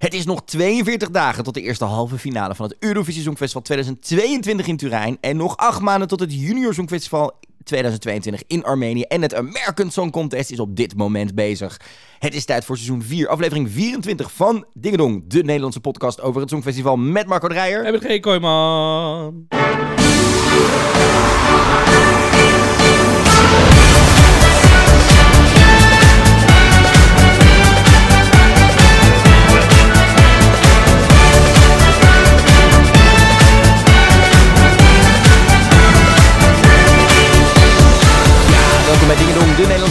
Het is nog 42 dagen tot de eerste halve finale van het Eurovisie Songfestival 2022 in Turijn. En nog 8 maanden tot het Junior Songfestival 2022 in Armenië. En het American Song Contest is op dit moment bezig. Het is tijd voor seizoen 4, aflevering 24 van Dingedong, de Nederlandse podcast over het Songfestival met Marco Dreyer. Hebben geen Kooiman. Welkom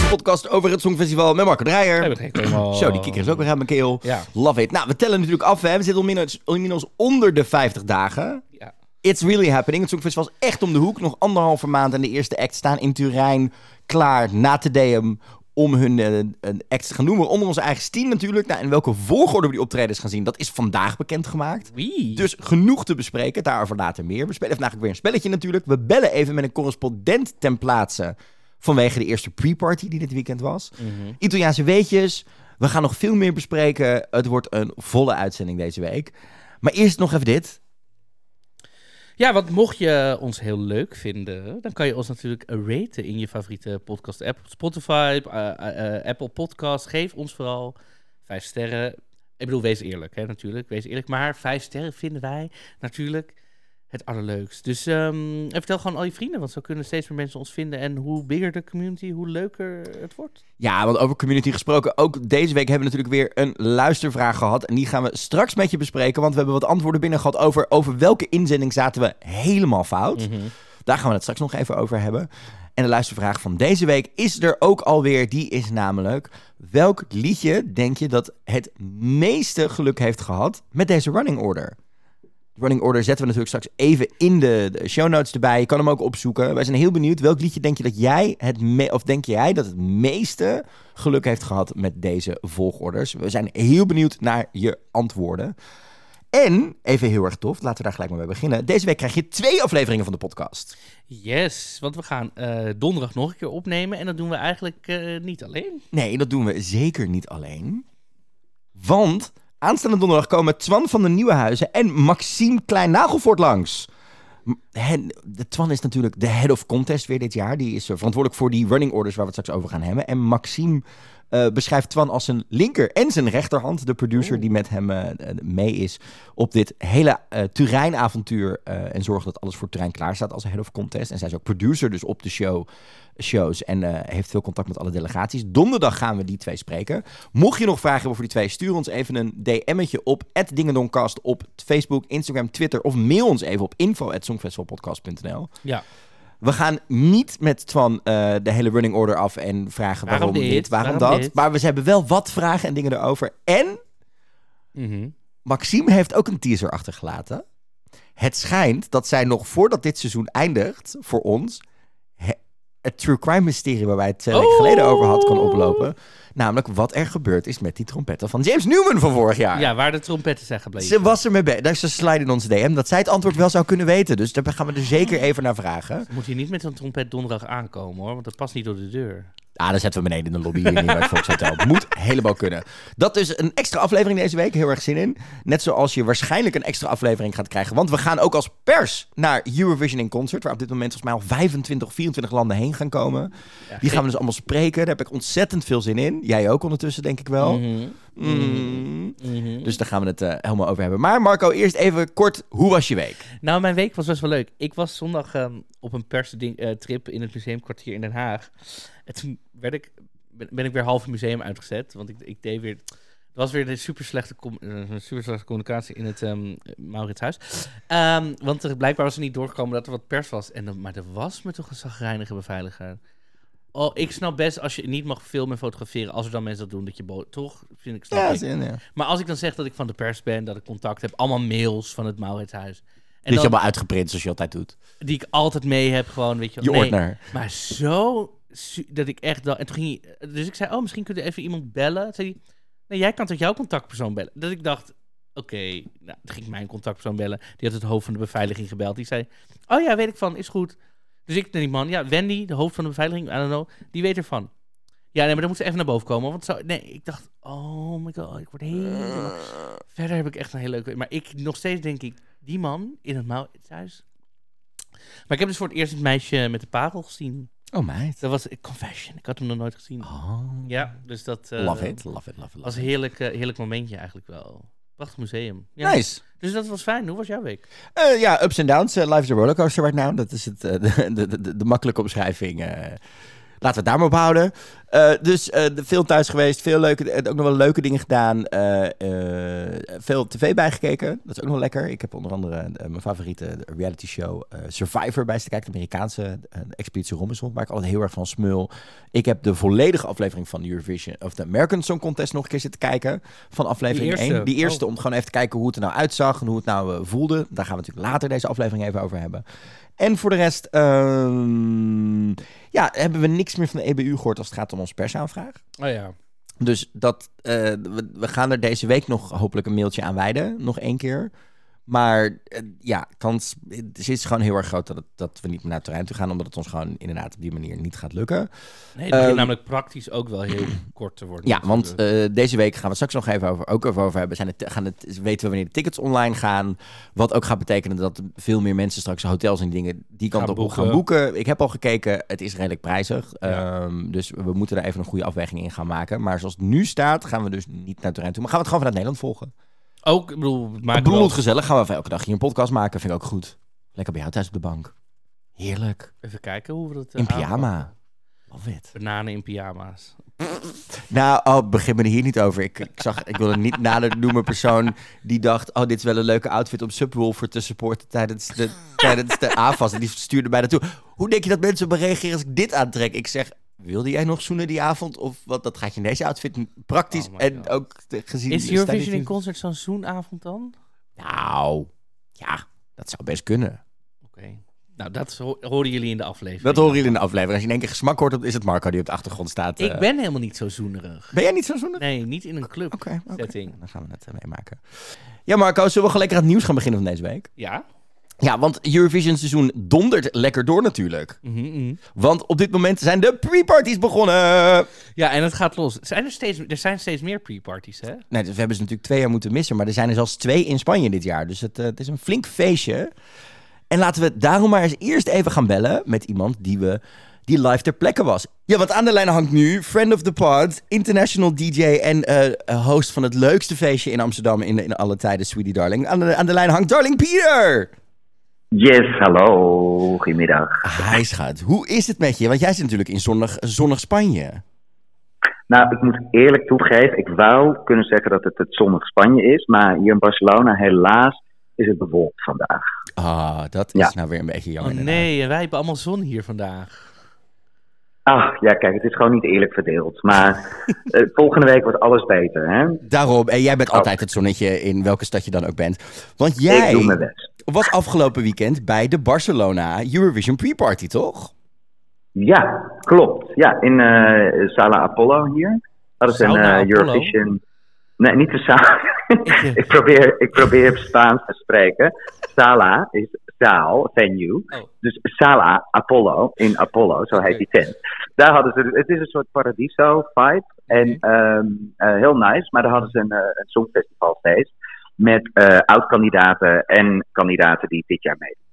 podcast over het Songfestival met Marco Dreyer. Zo, die kikker is ook weer aan mijn keel. Ja. Love it. Nou, we tellen natuurlijk af. Hè. We zitten inmiddels, onder de 50 dagen. Ja. It's really happening. Het Songfestival is echt om de hoek. Nog anderhalve maand en de eerste act staan in Turijn. Klaar, na te DM om hun eh, een act te gaan noemen. Onder onze eigen team natuurlijk. Nou, in welke volgorde we die optredens gaan zien, dat is vandaag bekendgemaakt. Wie? Dus genoeg te bespreken, daarover later meer. We spelen vandaag ook weer een spelletje natuurlijk. We bellen even met een correspondent ten plaatse vanwege de eerste pre-party die dit weekend was. Mhm. Italiaanse weetjes. We gaan nog veel meer bespreken. Het wordt een volle uitzending deze week. Maar eerst nog even dit. Ja, want mocht je ons heel leuk vinden, dan kan je ons natuurlijk raten in je favoriete podcast app. Spotify, eh, eh, eh, Apple Podcast. Geef ons vooral vijf sterren. Ik bedoel, wees eerlijk, hè, natuurlijk. Wees eerlijk. Maar vijf sterren vinden wij natuurlijk het allerleukst. Dus ehm, en vertel gewoon al je vrienden, want zo kunnen steeds meer mensen ons vinden. En hoe bigger de community, hoe leuker het wordt. Ja, want over community gesproken. Ook deze week hebben we natuurlijk weer een luistervraag gehad. En die gaan we straks met je bespreken. Want we hebben wat antwoorden binnen gehad over, over welke inzending zaten we helemaal fout. Mhm. Daar gaan we het straks nog even over hebben. En de luistervraag van deze week is er ook alweer. Die is namelijk: welk liedje denk je dat het meeste geluk heeft gehad met deze running order? Running order zetten we natuurlijk straks even in de, de show notes erbij. Je kan hem ook opzoeken. Wij zijn heel benieuwd. Welk liedje denk je dat jij het me of denk jij dat het meeste geluk heeft gehad met deze volgorders? We zijn heel benieuwd naar je antwoorden. En, even heel erg tof, laten we daar gelijk maar mee beginnen. Deze week krijg je twee afleveringen van de podcast. Yes, want we gaan eh, donderdag nog een keer opnemen. En dat doen we eigenlijk eh, niet alleen. Nee, dat doen we zeker niet alleen. Want aanstaande donderdag komen Twan van de Nieuwenhuizen en Maxime Klein-Nagelvoort langs. Hen- de Twan is natuurlijk de head of contest weer dit jaar. Die is eh, verantwoordelijk voor die running orders waar we het straks over gaan hebben. En Maxime eh, beschrijft Twan als zijn linker en zijn rechterhand. De producer die met hem eh, mee is op dit hele Turijn-avontuur. eh, en zorgt dat alles voor Turijn klaar staat als head of contest. En zij is ook producer dus op de show shows en eh, heeft veel contact met alle delegaties. Donderdag gaan we die twee spreken. Mocht je nog vragen hebben voor die twee, stuur ons even een DM'tje op @dingedoncast op Facebook, Instagram, Twitter of mail ons even op info@songfestivalpodcast.nl. Ja. We gaan niet met Twan eh, de hele running order af en vragen waarom, Waarom dit, dit? waarom, Waarom dat. dit? Maar we hebben wel wat vragen en dingen erover. En Mhm. Maxime heeft ook een teaser achtergelaten. Het schijnt dat zij nog voordat dit seizoen eindigt voor ons het true crime mysterie waar wij het twee weken Oh. geleden over hadden kan oplopen. Namelijk wat er gebeurd is met die trompetten van James Newman van vorig jaar. Ja, waar de trompetten zijn gebleven. Ze was er mee bij. Daar is een slide in ons DM dat zij het antwoord wel zou kunnen weten. Dus daar gaan we er zeker even naar vragen. Moet je niet met zo'n trompet donderdag aankomen hoor, want dat past niet door de deur. Ah, dan zetten we beneden in de lobby hier het Volkshotel. Moet helemaal kunnen. Dat is een extra aflevering deze week. Heel erg zin in. Net zoals je waarschijnlijk een extra aflevering gaat krijgen. Want we gaan ook als pers naar Eurovision in Concert. Waar op dit moment volgens mij al 25 of 24 landen heen gaan komen. Die gaan we dus allemaal spreken. Daar heb ik ontzettend veel zin in. Jij ook ondertussen, denk ik wel. Mhm. Mm. Mhm. Dus daar gaan we het eh, helemaal over hebben. Maar Marco, eerst even kort. Hoe was je week? Nou, mijn week was best wel leuk. Ik was zondag ehm, op een perstrip in het museumkwartier in Den Haag. En toen werd ik, ben, ben ik weer half het museum uitgezet. Want ik, ik deed weer... Er was weer een super slechte, super slechte communicatie in het um, Mauritshuis. Ehm, want er, blijkbaar was er niet doorgekomen dat er wat pers was. En dan, maar er was me toch een zagrijnige beveiliger. Oh, ik snap best als je niet mag filmen en fotograferen. Als er dan mensen dat doen, dat je bo- toch vind ik snap Ja, ik. zin, ja. Maar als ik dan zeg dat ik van de pers ben, dat ik contact heb, allemaal mails van het Mauritshuis. En Die is dan, allemaal uitgeprint zoals je altijd doet. die ik altijd mee heb, gewoon, weet je Je wel. Nee, ordner. Maar zo, dat ik echt dacht... En toen ging hij, dus ik zei, oh, misschien kun je even iemand bellen. Toen zei hij, nee, jij kan toch jouw contactpersoon bellen? Dat ik dacht, oké, nou, toen ging ik mijn contactpersoon bellen. Die had het hoofd van de beveiliging gebeld. Die zei, oh ja, weet ik van, is goed. Dus ik naar die man, ja, Wendy, de hoofd van de beveiliging, I don't know, die weet ervan. Ja, nee, maar dan moet ze even naar boven komen. Want zo, nee, ik dacht, oh my god, ik word helemaal Verder heb ik echt een hele leuke... Maar ik, nog steeds denk ik, die man in het mouwhuis... Maar ik heb dus voor het eerst het meisje met de parel gezien. Oh, meid. Dat was Confession. Ik had hem nog nooit gezien. Oh. Ja, dus dat eh, Love it, love it, love it. was een Love heerlijk, heerlijk momentje eigenlijk wel. Prachtig museum. Ja. Nice. Dus dat was fijn. Hoe was jouw week? Eh, ja, ups en downs. Uh, life is a rollercoaster right now. Dat is het, eh, de, de, de, de makkelijke omschrijving. Eh. laten we het daar maar op houden. Eh, dus eh, veel thuis geweest. Veel leuke, eh, ook nog wel leuke dingen gedaan. eh, eh, veel tv bijgekeken. Dat is ook nog lekker. Ik heb onder andere eh, mijn favoriete reality show eh, Survivor bij te kijken. De Amerikaanse eh, Expeditie Robinson. Waar ik altijd heel erg van smul. Ik heb de volledige aflevering van Eurovision... of de American Song Contest nog een keer zitten kijken. Van aflevering Die eerste? 1. Die eerste. Oh. Om gewoon even te kijken hoe het er nou uitzag. En hoe het nou eh, voelde. Daar gaan we natuurlijk later deze aflevering even over hebben. En voor de rest, ehm, ja, hebben we niks meer van de EBU gehoord als het gaat om onze persaanvraag. Oh ja. Dus dat, eh, we, we gaan er deze week nog hopelijk een mailtje aan wijden, nog één keer. Maar eh, ja, kans het is gewoon heel erg groot dat, het, dat we niet meer naar het terrein toe gaan, omdat het ons gewoon inderdaad op die manier niet gaat lukken. Nee, het begint Ehm, namelijk praktisch ook wel heel kort te worden. Ja, want eh, deze week gaan we straks nog even over, ook even over hebben. Zijn het, gaan het, weten we wanneer de tickets online gaan? Wat ook gaat betekenen dat veel meer mensen straks hotels en dingen die kant Gaan op gaan boeken. Ik heb al gekeken, het is redelijk prijzig. Ja. Ehm, dus we moeten daar even een goede afweging in gaan maken. Maar zoals het nu staat, gaan we dus niet naar het terrein toe. Maar gaan we het gewoon vanuit Nederland volgen. Ook, ik bedoel, het wel- het gezellig. Gaan we even elke dag hier een podcast maken. Vind ik ook goed. Lekker bij jou thuis op de bank. Heerlijk. Even kijken hoe we dat eh, In pyjama. aanpakken. Love it. Bananen in pyjama's. Nou, oh, begin me er hier niet over. Ik, ik, zag, ik wilde niet nader noemen persoon die dacht... oh, dit is wel een leuke outfit om Subwoofer te supporten tijdens de, tijdens de AFAS. En die stuurde mij naartoe. Hoe denk je dat mensen op me reageren als ik dit aantrek? Ik zeg, wilde jij nog zoenen die avond? Of wat, dat gaat je in deze outfit praktisch Oh en God. ook de- gezien... Is Eurovision in concert zo'n zoenavond dan? Nou, ja, dat zou best kunnen. Oké. Nou, dat ho- horen jullie in de aflevering. Dat horen jullie in de aflevering. Als je in één keer gesmak hoort, is het Marco die op de achtergrond staat. Ik eh. ben helemaal niet zo zoenerig. Ben jij niet zo zoenig? Nee, niet in een club Oké, oké. setting. Dan gaan we het eh, meemaken. Ja, Marco, zullen we gewoon lekker aan het nieuws gaan beginnen van deze week? Ja? Ja, want Eurovision seizoen dondert lekker door natuurlijk. Mhm, mhm. Want op dit moment zijn de pre-parties begonnen. Ja, en het gaat los. Zijn er, steeds, er zijn steeds meer pre-parties, hè? Nee, dus we hebben ze natuurlijk twee jaar moeten missen. Maar er zijn er zelfs twee in Spanje dit jaar. Dus het, eh, het is een flink feestje. En laten we daarom maar eens eerst even gaan bellen met iemand die, we, die live ter plekke was. Ja, want aan de lijn hangt nu friend of the pod, international DJ en eh, host van het leukste feestje in Amsterdam in, in alle tijden, Sweetie Darling. Aan de, aan de lijn hangt Darling Peter. Yes, hallo. Goedemiddag. Hi schat, hoe is het met je? Want jij zit natuurlijk in zonnig, zonnig Spanje. Nou, ik moet eerlijk toegeven, ik wou kunnen zeggen dat het het zonnig Spanje is, maar hier in Barcelona helaas is het bewolkt vandaag. Ah, dat is Ja. nou weer een beetje jammer. Oh nee, en wij hebben allemaal zon hier vandaag. Ach, ja, kijk, het is gewoon niet eerlijk verdeeld. Maar eh, volgende week wordt alles beter, hè? Daarom, en jij bent Oh. altijd het zonnetje in welke stad je dan ook bent. Want jij Ik doe mijn best. Was afgelopen weekend bij de Barcelona Eurovision Pre-Party, toch? Ja, klopt. Ja, in eh, Sala Apollo hier. Dat is een eh? Eurovision... Nee, niet de Sala. Ik, probeer, ik probeer Spaans te spreken. Sala is zaal, venue. Oh. Dus Sala Apollo, in Apollo, zo heet die tent. Daar hadden ze, het is een soort paradiso-vibe. En Mhm. ehm, eh, heel nice, maar daar hadden ze een, een songfestivalfeest. Met eh, oud-kandidaten en kandidaten die dit jaar meedoen.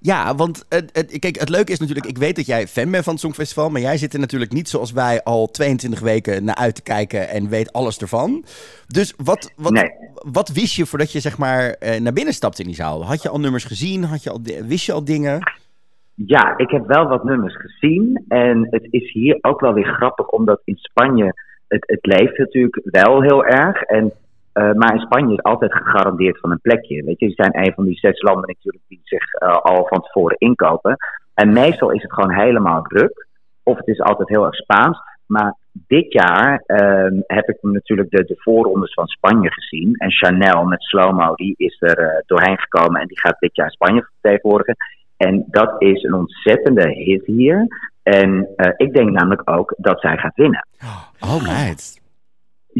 Ja, want het, het, kijk, het leuke is natuurlijk, ik weet dat jij fan bent van het Songfestival, maar jij zit er natuurlijk niet zoals wij al 22 weken naar uit te kijken en weet alles ervan. Dus wat, wat, Nee. wat wist je voordat je zeg maar eh, naar binnen stapte in die zaal? Had je al nummers gezien? Had je al, wist je al dingen? Ja, ik heb wel wat nummers gezien. En het is hier ook wel weer grappig, omdat in Spanje het, het leeft natuurlijk wel heel erg. En, eh, maar in Spanje is altijd gegarandeerd van een plekje. Weet je, ze zijn een van die zes landen natuurlijk die zich eh, al van tevoren inkopen. En meestal is het gewoon helemaal druk. Of het is altijd heel erg Spaans. Maar dit jaar ehm, heb ik natuurlijk de, de voorrondes van Spanje gezien. En Chanel met Slomo, die is er eh, doorheen gekomen. En die gaat dit jaar Spanje vertegenwoordigen. En dat is een ontzettende hit hier. En ik denk namelijk ook dat zij gaat winnen. Oh, meid.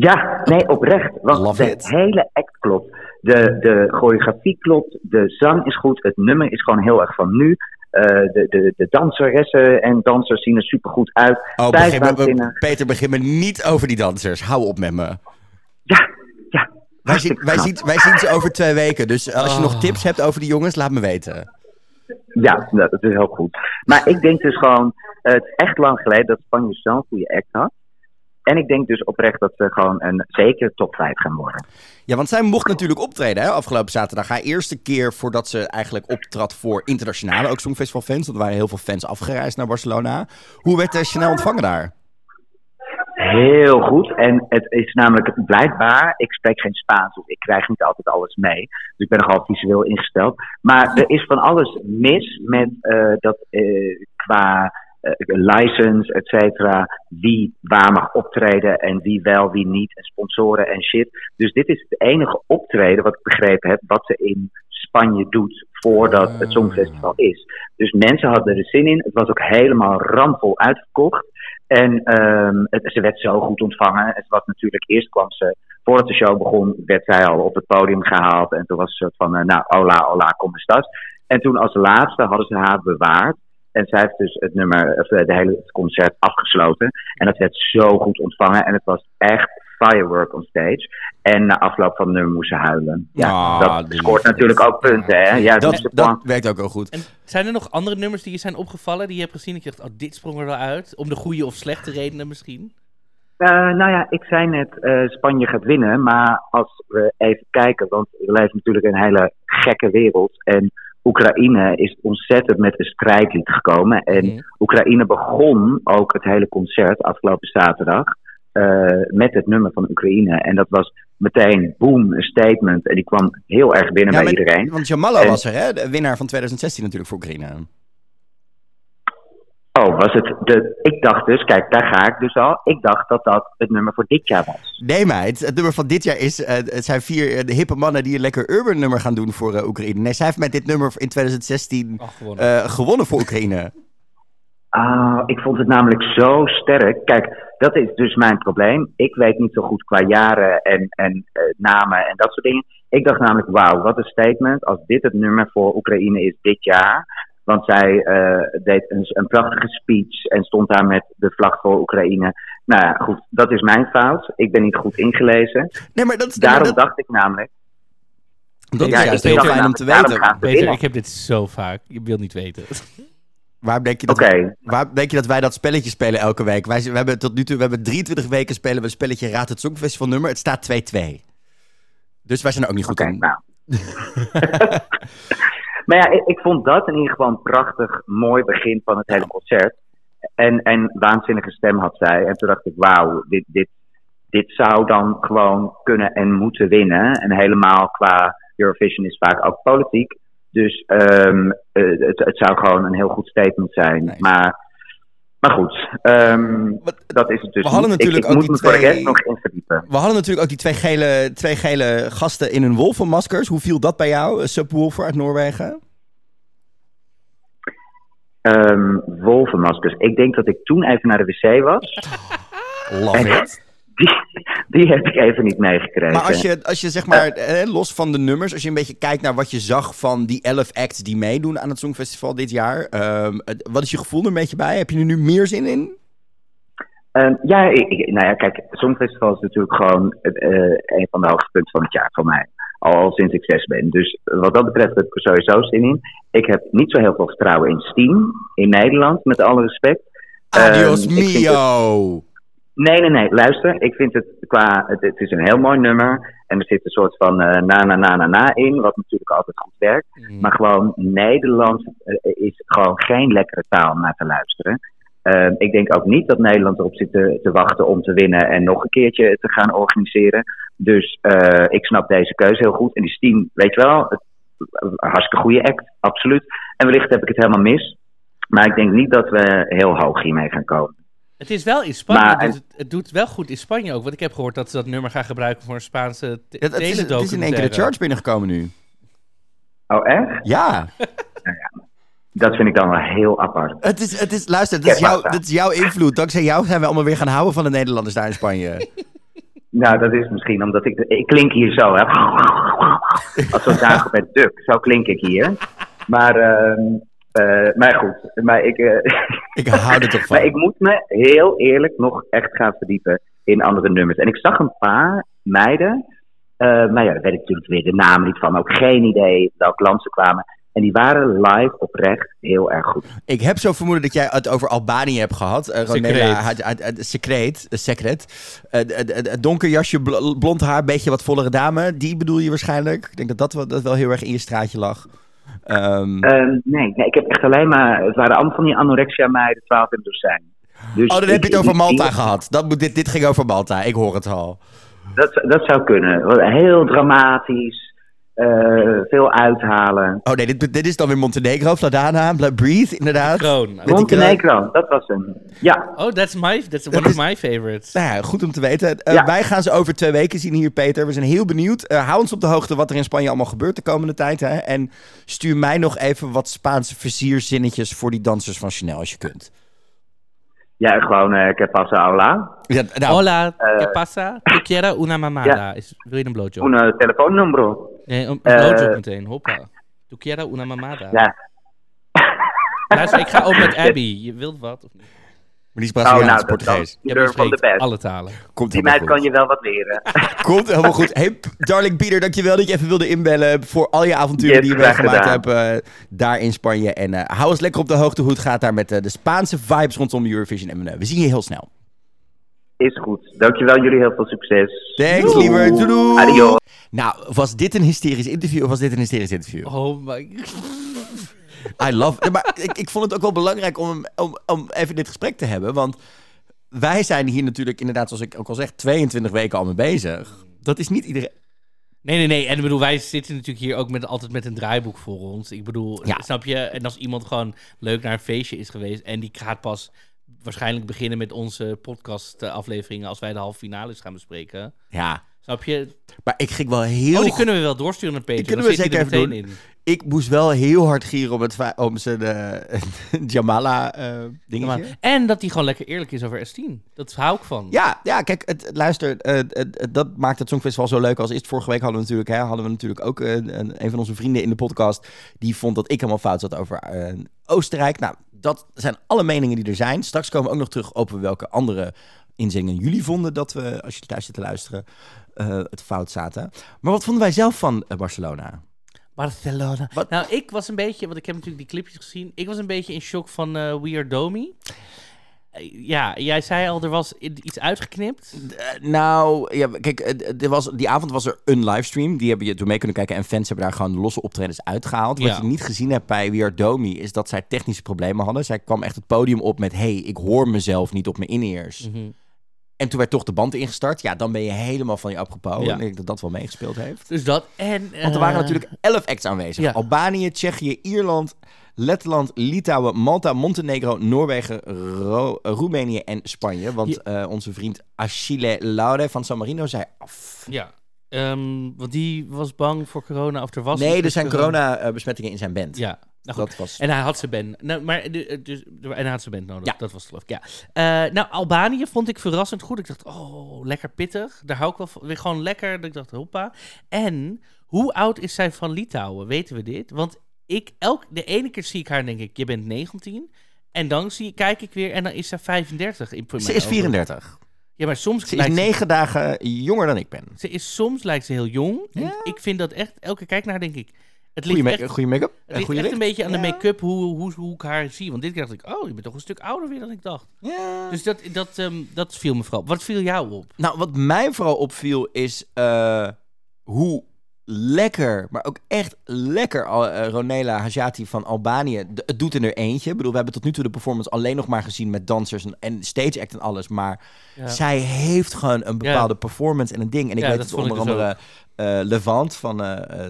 Ja, nee, oprecht. Want Love de it. hele act klopt. De, de choreografie klopt. De zang is goed. Het nummer is gewoon heel erg van nu. Eh, de, de, de danseressen en dansers zien er supergoed uit. Oh, begin me. Peter, begin me niet over die dansers. Hou op met me. Ja, ja. Wij, zien, wij, zien, wij zien ze over twee weken. Dus als je nog Oh. tips hebt over die jongens, laat me weten. Ja, nou, dat is heel goed. Maar ik denk dus gewoon, eh, het is echt lang geleden dat Spanje zo'n goede act had. En ik denk dus oprecht dat ze gewoon een zeker top 5 gaan worden. Ja, want zij mocht natuurlijk optreden hè, afgelopen zaterdag. Haar eerste keer voordat ze eigenlijk optrad voor internationale ook Songfestival-fans. Want er waren heel veel fans afgereisd naar Barcelona. Hoe werd uh, Chanel ontvangen daar? Heel goed. En het is namelijk blijkbaar, ik spreek geen Spaans, dus ik krijg niet altijd alles mee. Dus ik ben nogal visueel ingesteld. Maar er is van alles mis met uh, dat uh, qua license, et cetera, wie waar mag optreden en wie wel, wie niet, en sponsoren en shit. Dus dit is het enige optreden wat ik begrepen heb, wat ze in Spanje doet voordat het Songfestival is. Dus mensen hadden er zin in. Het was ook helemaal ramvol uitverkocht. En um, het, ze werd zo goed ontvangen. Het was natuurlijk, eerst kwam ze, voordat de show begon, werd zij al op het podium gehaald. En toen was ze van, uh, nou, hola, hola, kom eens dat. En toen als laatste hadden ze haar bewaard. En zij heeft dus het nummer, of de hele het concert afgesloten. En dat werd zo goed ontvangen. En het was echt firework on stage. En na afloop van het nummer moest ze huilen. Ja, oh, dat scoort natuurlijk ook punten, hè? Ja, dat, dat, dat werkt ook wel goed. En zijn er nog andere nummers die je zijn opgevallen, die je hebt gezien? Dat je dacht, oh, dit sprong er wel uit. Om de goede of slechte redenen misschien? Uh, nou ja, ik zei net, uh, Spanje gaat winnen. Maar als we even kijken, want we leven natuurlijk in een hele gekke wereld. En Oekraïne is ontzettend met een strijdlied gekomen. En mm. Oekraïne begon ook het hele concert afgelopen zaterdag. Uh, met het nummer van Oekraïne. En dat was meteen, boom, een statement. En die kwam heel erg binnen ja, bij met, iedereen. Want Jamallo en, was er, hè? De winnaar van 2016 natuurlijk voor Oekraïne. Oh, was het de. Ik dacht dus, kijk, daar ga ik dus al. Ik dacht dat dat het nummer voor dit jaar was. Nee, meid. Het nummer van dit jaar is. Uh, het zijn vier uh, de hippe mannen die een lekker urban nummer gaan doen voor uh, Oekraïne. Nee, zij heeft met dit nummer in 2016 oh, gewonnen. gewonnen voor Oekraïne. Ah, ik vond het namelijk zo sterk. Kijk, dat is dus mijn probleem. Ik weet niet zo goed qua jaren en, en uh, namen en dat soort dingen. Ik dacht namelijk, wauw, wat een statement. Als dit het nummer voor Oekraïne is dit jaar. Want zij uh, deed een, een, prachtige speech en stond daar met de vlag voor Oekraïne. Nou ja, goed, dat is mijn fout. Ik ben niet goed ingelezen. Nee, maar dat, Daarom dat, dacht ik namelijk. Dat ja, is juist heel fijn om te weten. Peter, ik heb dit zo vaak. Je wilt niet weten. Waar denk, je dat okay. wij, waar denk je dat wij dat spelletje spelen elke week? Wij, we hebben tot nu toe we hebben 23 weken spelen we een spelletje Raad het Songfestival nummer. Het staat 2-2. Dus wij zijn er ook niet goed okay, in. Nou. maar ja, ik, ik, vond dat in ieder geval een prachtig, mooi begin van het hele concert. En, en waanzinnige stem had zij. En toen dacht ik, wauw, dit, dit, dit zou dan gewoon kunnen en moeten winnen. En helemaal qua Eurovision is vaak ook politiek. Dus um, uh, het, het, zou gewoon een heel goed statement zijn. Nee. Maar, maar goed, um, Wat, dat is het dus we hadden niet. natuurlijk ik, ik ook moet die me twee- nog in verdiepen. We hadden natuurlijk ook die twee gele, twee gele gasten in hun wolvenmaskers. Hoe viel dat bij jou, Subwoofer uit Noorwegen? Um, wolvenmaskers. Ik denk dat ik toen even naar de wc was. Love En- it. Die, die heb ik even niet meegekregen. Maar als je, als je zeg maar, eh, los van de nummers, als je een beetje kijkt naar wat je zag van die elf acts die meedoen aan het Songfestival dit jaar. ehm, het- wat is je gevoel er een beetje bij? Heb je er nu meer zin in? Ehm, ja, ik, nou ja, kijk, Songfestival is natuurlijk gewoon eh, een van de hoogtepunten van het jaar voor mij. Al sinds ik zes ben. Dus wat dat betreft heb ik er sowieso zin in. Ik heb niet zo heel veel vertrouwen in Steam in Nederland, met alle respect. Adios Ehm, mio! Nee, nee, nee. Luister, ik vind het qua. Het, het is een heel mooi nummer. En er zit een soort van eh, na, na, na, na, na in. Wat natuurlijk altijd goed werkt. Mm. Maar gewoon Nederlands eh, is gewoon geen lekkere taal om naar te luisteren. Ehm, ik denk ook niet dat Nederland erop zit te, te wachten om te winnen en nog een keertje te gaan organiseren. Dus eh, ik snap deze keuze heel goed. En die Steam, weet je wel, het, hartstikke goede act, absoluut. En wellicht heb ik het helemaal mis. Maar ik denk niet dat we heel hoog hiermee gaan komen. Het is wel in Spanje, Maar- dus het, het doet wel goed in Spanje ook. Want ik heb gehoord dat ze dat nummer gaan gebruiken voor een Spaanse Het, het, is, het is in één keer de charge binnengekomen nu. Oh, echt? Ja, Dat vind ik dan wel heel apart. het is, het is, luister, dit is, jouw, is jouw invloed. Dankzij jou zijn we allemaal weer gaan houden van de Nederlanders daar in Spanje. Nou, dat is misschien omdat ik... Ik klink hier zo, hè. Als zo'n Dagobert Duck. Zo klink ik hier. Maar, ehm, eh, maar goed. Maar ik, eh, Ik hou er toch van. maar ik moet me heel eerlijk nog echt gaan verdiepen in andere nummers. En ik zag een paar meiden Eh, maar ja, daar weet ik natuurlijk weer de namen niet van. Ook geen idee welk land ze kwamen. En die waren live oprecht heel erg goed. Ik heb zo vermoeden dat jij het over Albanië hebt gehad. Uh, eh, secret. Eh, het- donker jasje, bl- blond haar, beetje wat vollere dame. Die bedoel je waarschijnlijk. Ik denk dat dat wel, dat wel heel erg in je straatje lag. Ehm, Ehm, nee, nee, ik heb echt alleen maar... Het waren allemaal van die anorexia meiden, 12 in dozijn. Dus oh, dan ik- heb je het over Malta ik- gehad. Dat, moet- dit, dit ging over Malta, ik hoor het al. Dat, dat zou kunnen. Heel dramatisch. Eh, veel uithalen. Oh nee, dit, dit is dan weer Montenegro, Vladana, Breathe, inderdaad. Kroon. Montenegro, dat was hem. Ja, Oh, that's my, that's one Dat of is- my favorites. Nou ja, goed om te weten. Eh, Ja. Wij gaan ze over twee weken zien hier, Peter. We zijn heel benieuwd. Eh, hou ons op de hoogte wat er in Spanje allemaal gebeurt de komende tijd. Hè? En stuur mij nog even wat Spaanse versierzinnetjes voor die dansers van Chanel als je kunt. ja gewoon uh, que pasa hola. Ja, nou, Hola, ¿qué pasa? Te quiero una mamada. Is, wil je een blowjob? Un uh, telefoonnummer. Nee, een, een Eh, blowjob meteen. Hoppa. Te quiero una mamada. Ja. Luister, ik ga ook met Abby. Je wilt wat? Of niet? maar die is Oh, Braziliaans, nou, dat dan. Portugees. Van de best. alle talen. Komt Die meid goed. kan je wel wat leren. Komt helemaal goed. Hey, darling Pieter, dankjewel dat je even wilde inbellen voor al je avonturen Yes, die je meegemaakt hebt eh, daar in Spanje. En eh, hou ons lekker op de hoogte hoe het gaat daar met eh, de Spaanse vibes rondom Eurovision. En eh, we zien je heel snel. Is goed. Dankjewel, jullie heel veel succes. Thanks, liever. Doei, doei. Adios. Nou, was dit een hysterisch interview of was dit een hysterisch interview? Oh my I love... Maar ik, ik vond het ook wel belangrijk om, om, om even dit gesprek te hebben. Want wij zijn hier natuurlijk inderdaad, zoals ik ook al zeg, 22 weken al mee bezig. Dat is niet iedereen... Nee, nee, nee. En ik bedoel, wij zitten natuurlijk hier ook met, altijd met een draaiboek voor ons. Ik bedoel, Ja. snap je? En als iemand gewoon leuk naar een feestje is geweest en die gaat pas waarschijnlijk beginnen met onze podcast-afleveringen als wij de halve finales gaan bespreken. Ja, Snap je? maar ik ging wel heel... Oh, die kunnen we wel doorsturen naar Peter. kunnen Dan we zeker er even meteen in. Ik moest wel heel hard gieren om, het, om zijn eh Jamala eh dingetje. En dat hij gewoon lekker eerlijk is over S10. Dat hou ik van. Ja, ja, kijk, het, luister, eh, het- dat maakt het Songfestival zo leuk als is. Vorige week hadden we natuurlijk, hè, hadden we natuurlijk ook eh, een, een van onze vrienden in de podcast die vond dat ik helemaal fout zat over eh, Oostenrijk. Nou, dat zijn alle meningen die er zijn. Straks komen we ook nog terug op welke andere inzendingen jullie vonden dat we, als je thuis zit te luisteren, eh, het fout zaten. Maar wat vonden wij zelf van eh, Barcelona? Barcelona. Wat- Nou, ik was een beetje, want ik heb natuurlijk die clipjes gezien. Ik was een beetje in shock van eh We Are Domi. Ja, jij zei al, er was iets uitgeknipt. Eh, nou, ja, kijk, eh, er was, die avond was er een livestream. Die hebben je toen mee kunnen kijken. En fans hebben daar gewoon losse optredens uitgehaald. Wat Ja. je niet gezien hebt bij We Are Domi... is dat zij technische problemen hadden. Zij kwam echt het podium op met... hey, ik hoor mezelf niet op mijn in-ears. Mhm. En toen werd toch de band ingestart. Ja, dan ben je helemaal van je apropos. Ja. En ik denk dat dat wel meegespeeld heeft. Dus dat en... Want er waren eh, natuurlijk elf acts aanwezig. ja. Albanië, Tsjechië, Ierland, Letland, Litouwen, Malta, Montenegro, Noorwegen, Ro- eh, Roemenië en Spanje. Want eh, onze vriend Achille Laude van San Marino zei af. Ja. Ehm, want die was bang voor corona of er was Nee, er zijn corona-besmettingen in zijn band. Ja. Nou dat was... En hij had zijn band. Nou, maar de, eh, dus, en hij had zijn band nodig. Ja. Dat was het geloof ik. Ja. Eh, nou, Albanië vond ik verrassend goed. Ik dacht, oh, lekker pittig. Daar hou ik wel van. Weer gewoon lekker. Ik dacht, hoppa. En hoe oud is zij van Litouwen? Weten we dit? Want ik, elk, de ene keer zie ik haar en denk ik, je bent 19. En dan zie, kijk ik weer en dan is zij 35. In Ze is 34. Ja, maar soms Ze is lijkt negen dagen jonger dan ik ben. ze is soms lijkt ze heel jong. Ja. ik vind dat echt, elke keer kijk naar haar denk ik, het ligt Goeie, echt goeie make-up. het ligt goede echt een beetje aan de make-up hoe, hoe, hoe ik haar zie. Want dit keer dacht ik, oh, je bent toch een stuk ouder weer dan ik dacht. Ja. Dus dat, dat, ehm, dat viel me vooral. Wat viel jou op? Nou, wat mij vooral opviel is eh, hoe lekker, maar ook echt lekker eh, Ronela Hajati van Albanië het doet in er eentje. Ik bedoel, we hebben tot nu toe de performance alleen nog maar gezien met dansers en, en stage act en alles. Maar Ja. zij heeft gewoon een bepaalde performance en een ding. En ik Ja, weet dat het onder dus andere eh, Levant van eh,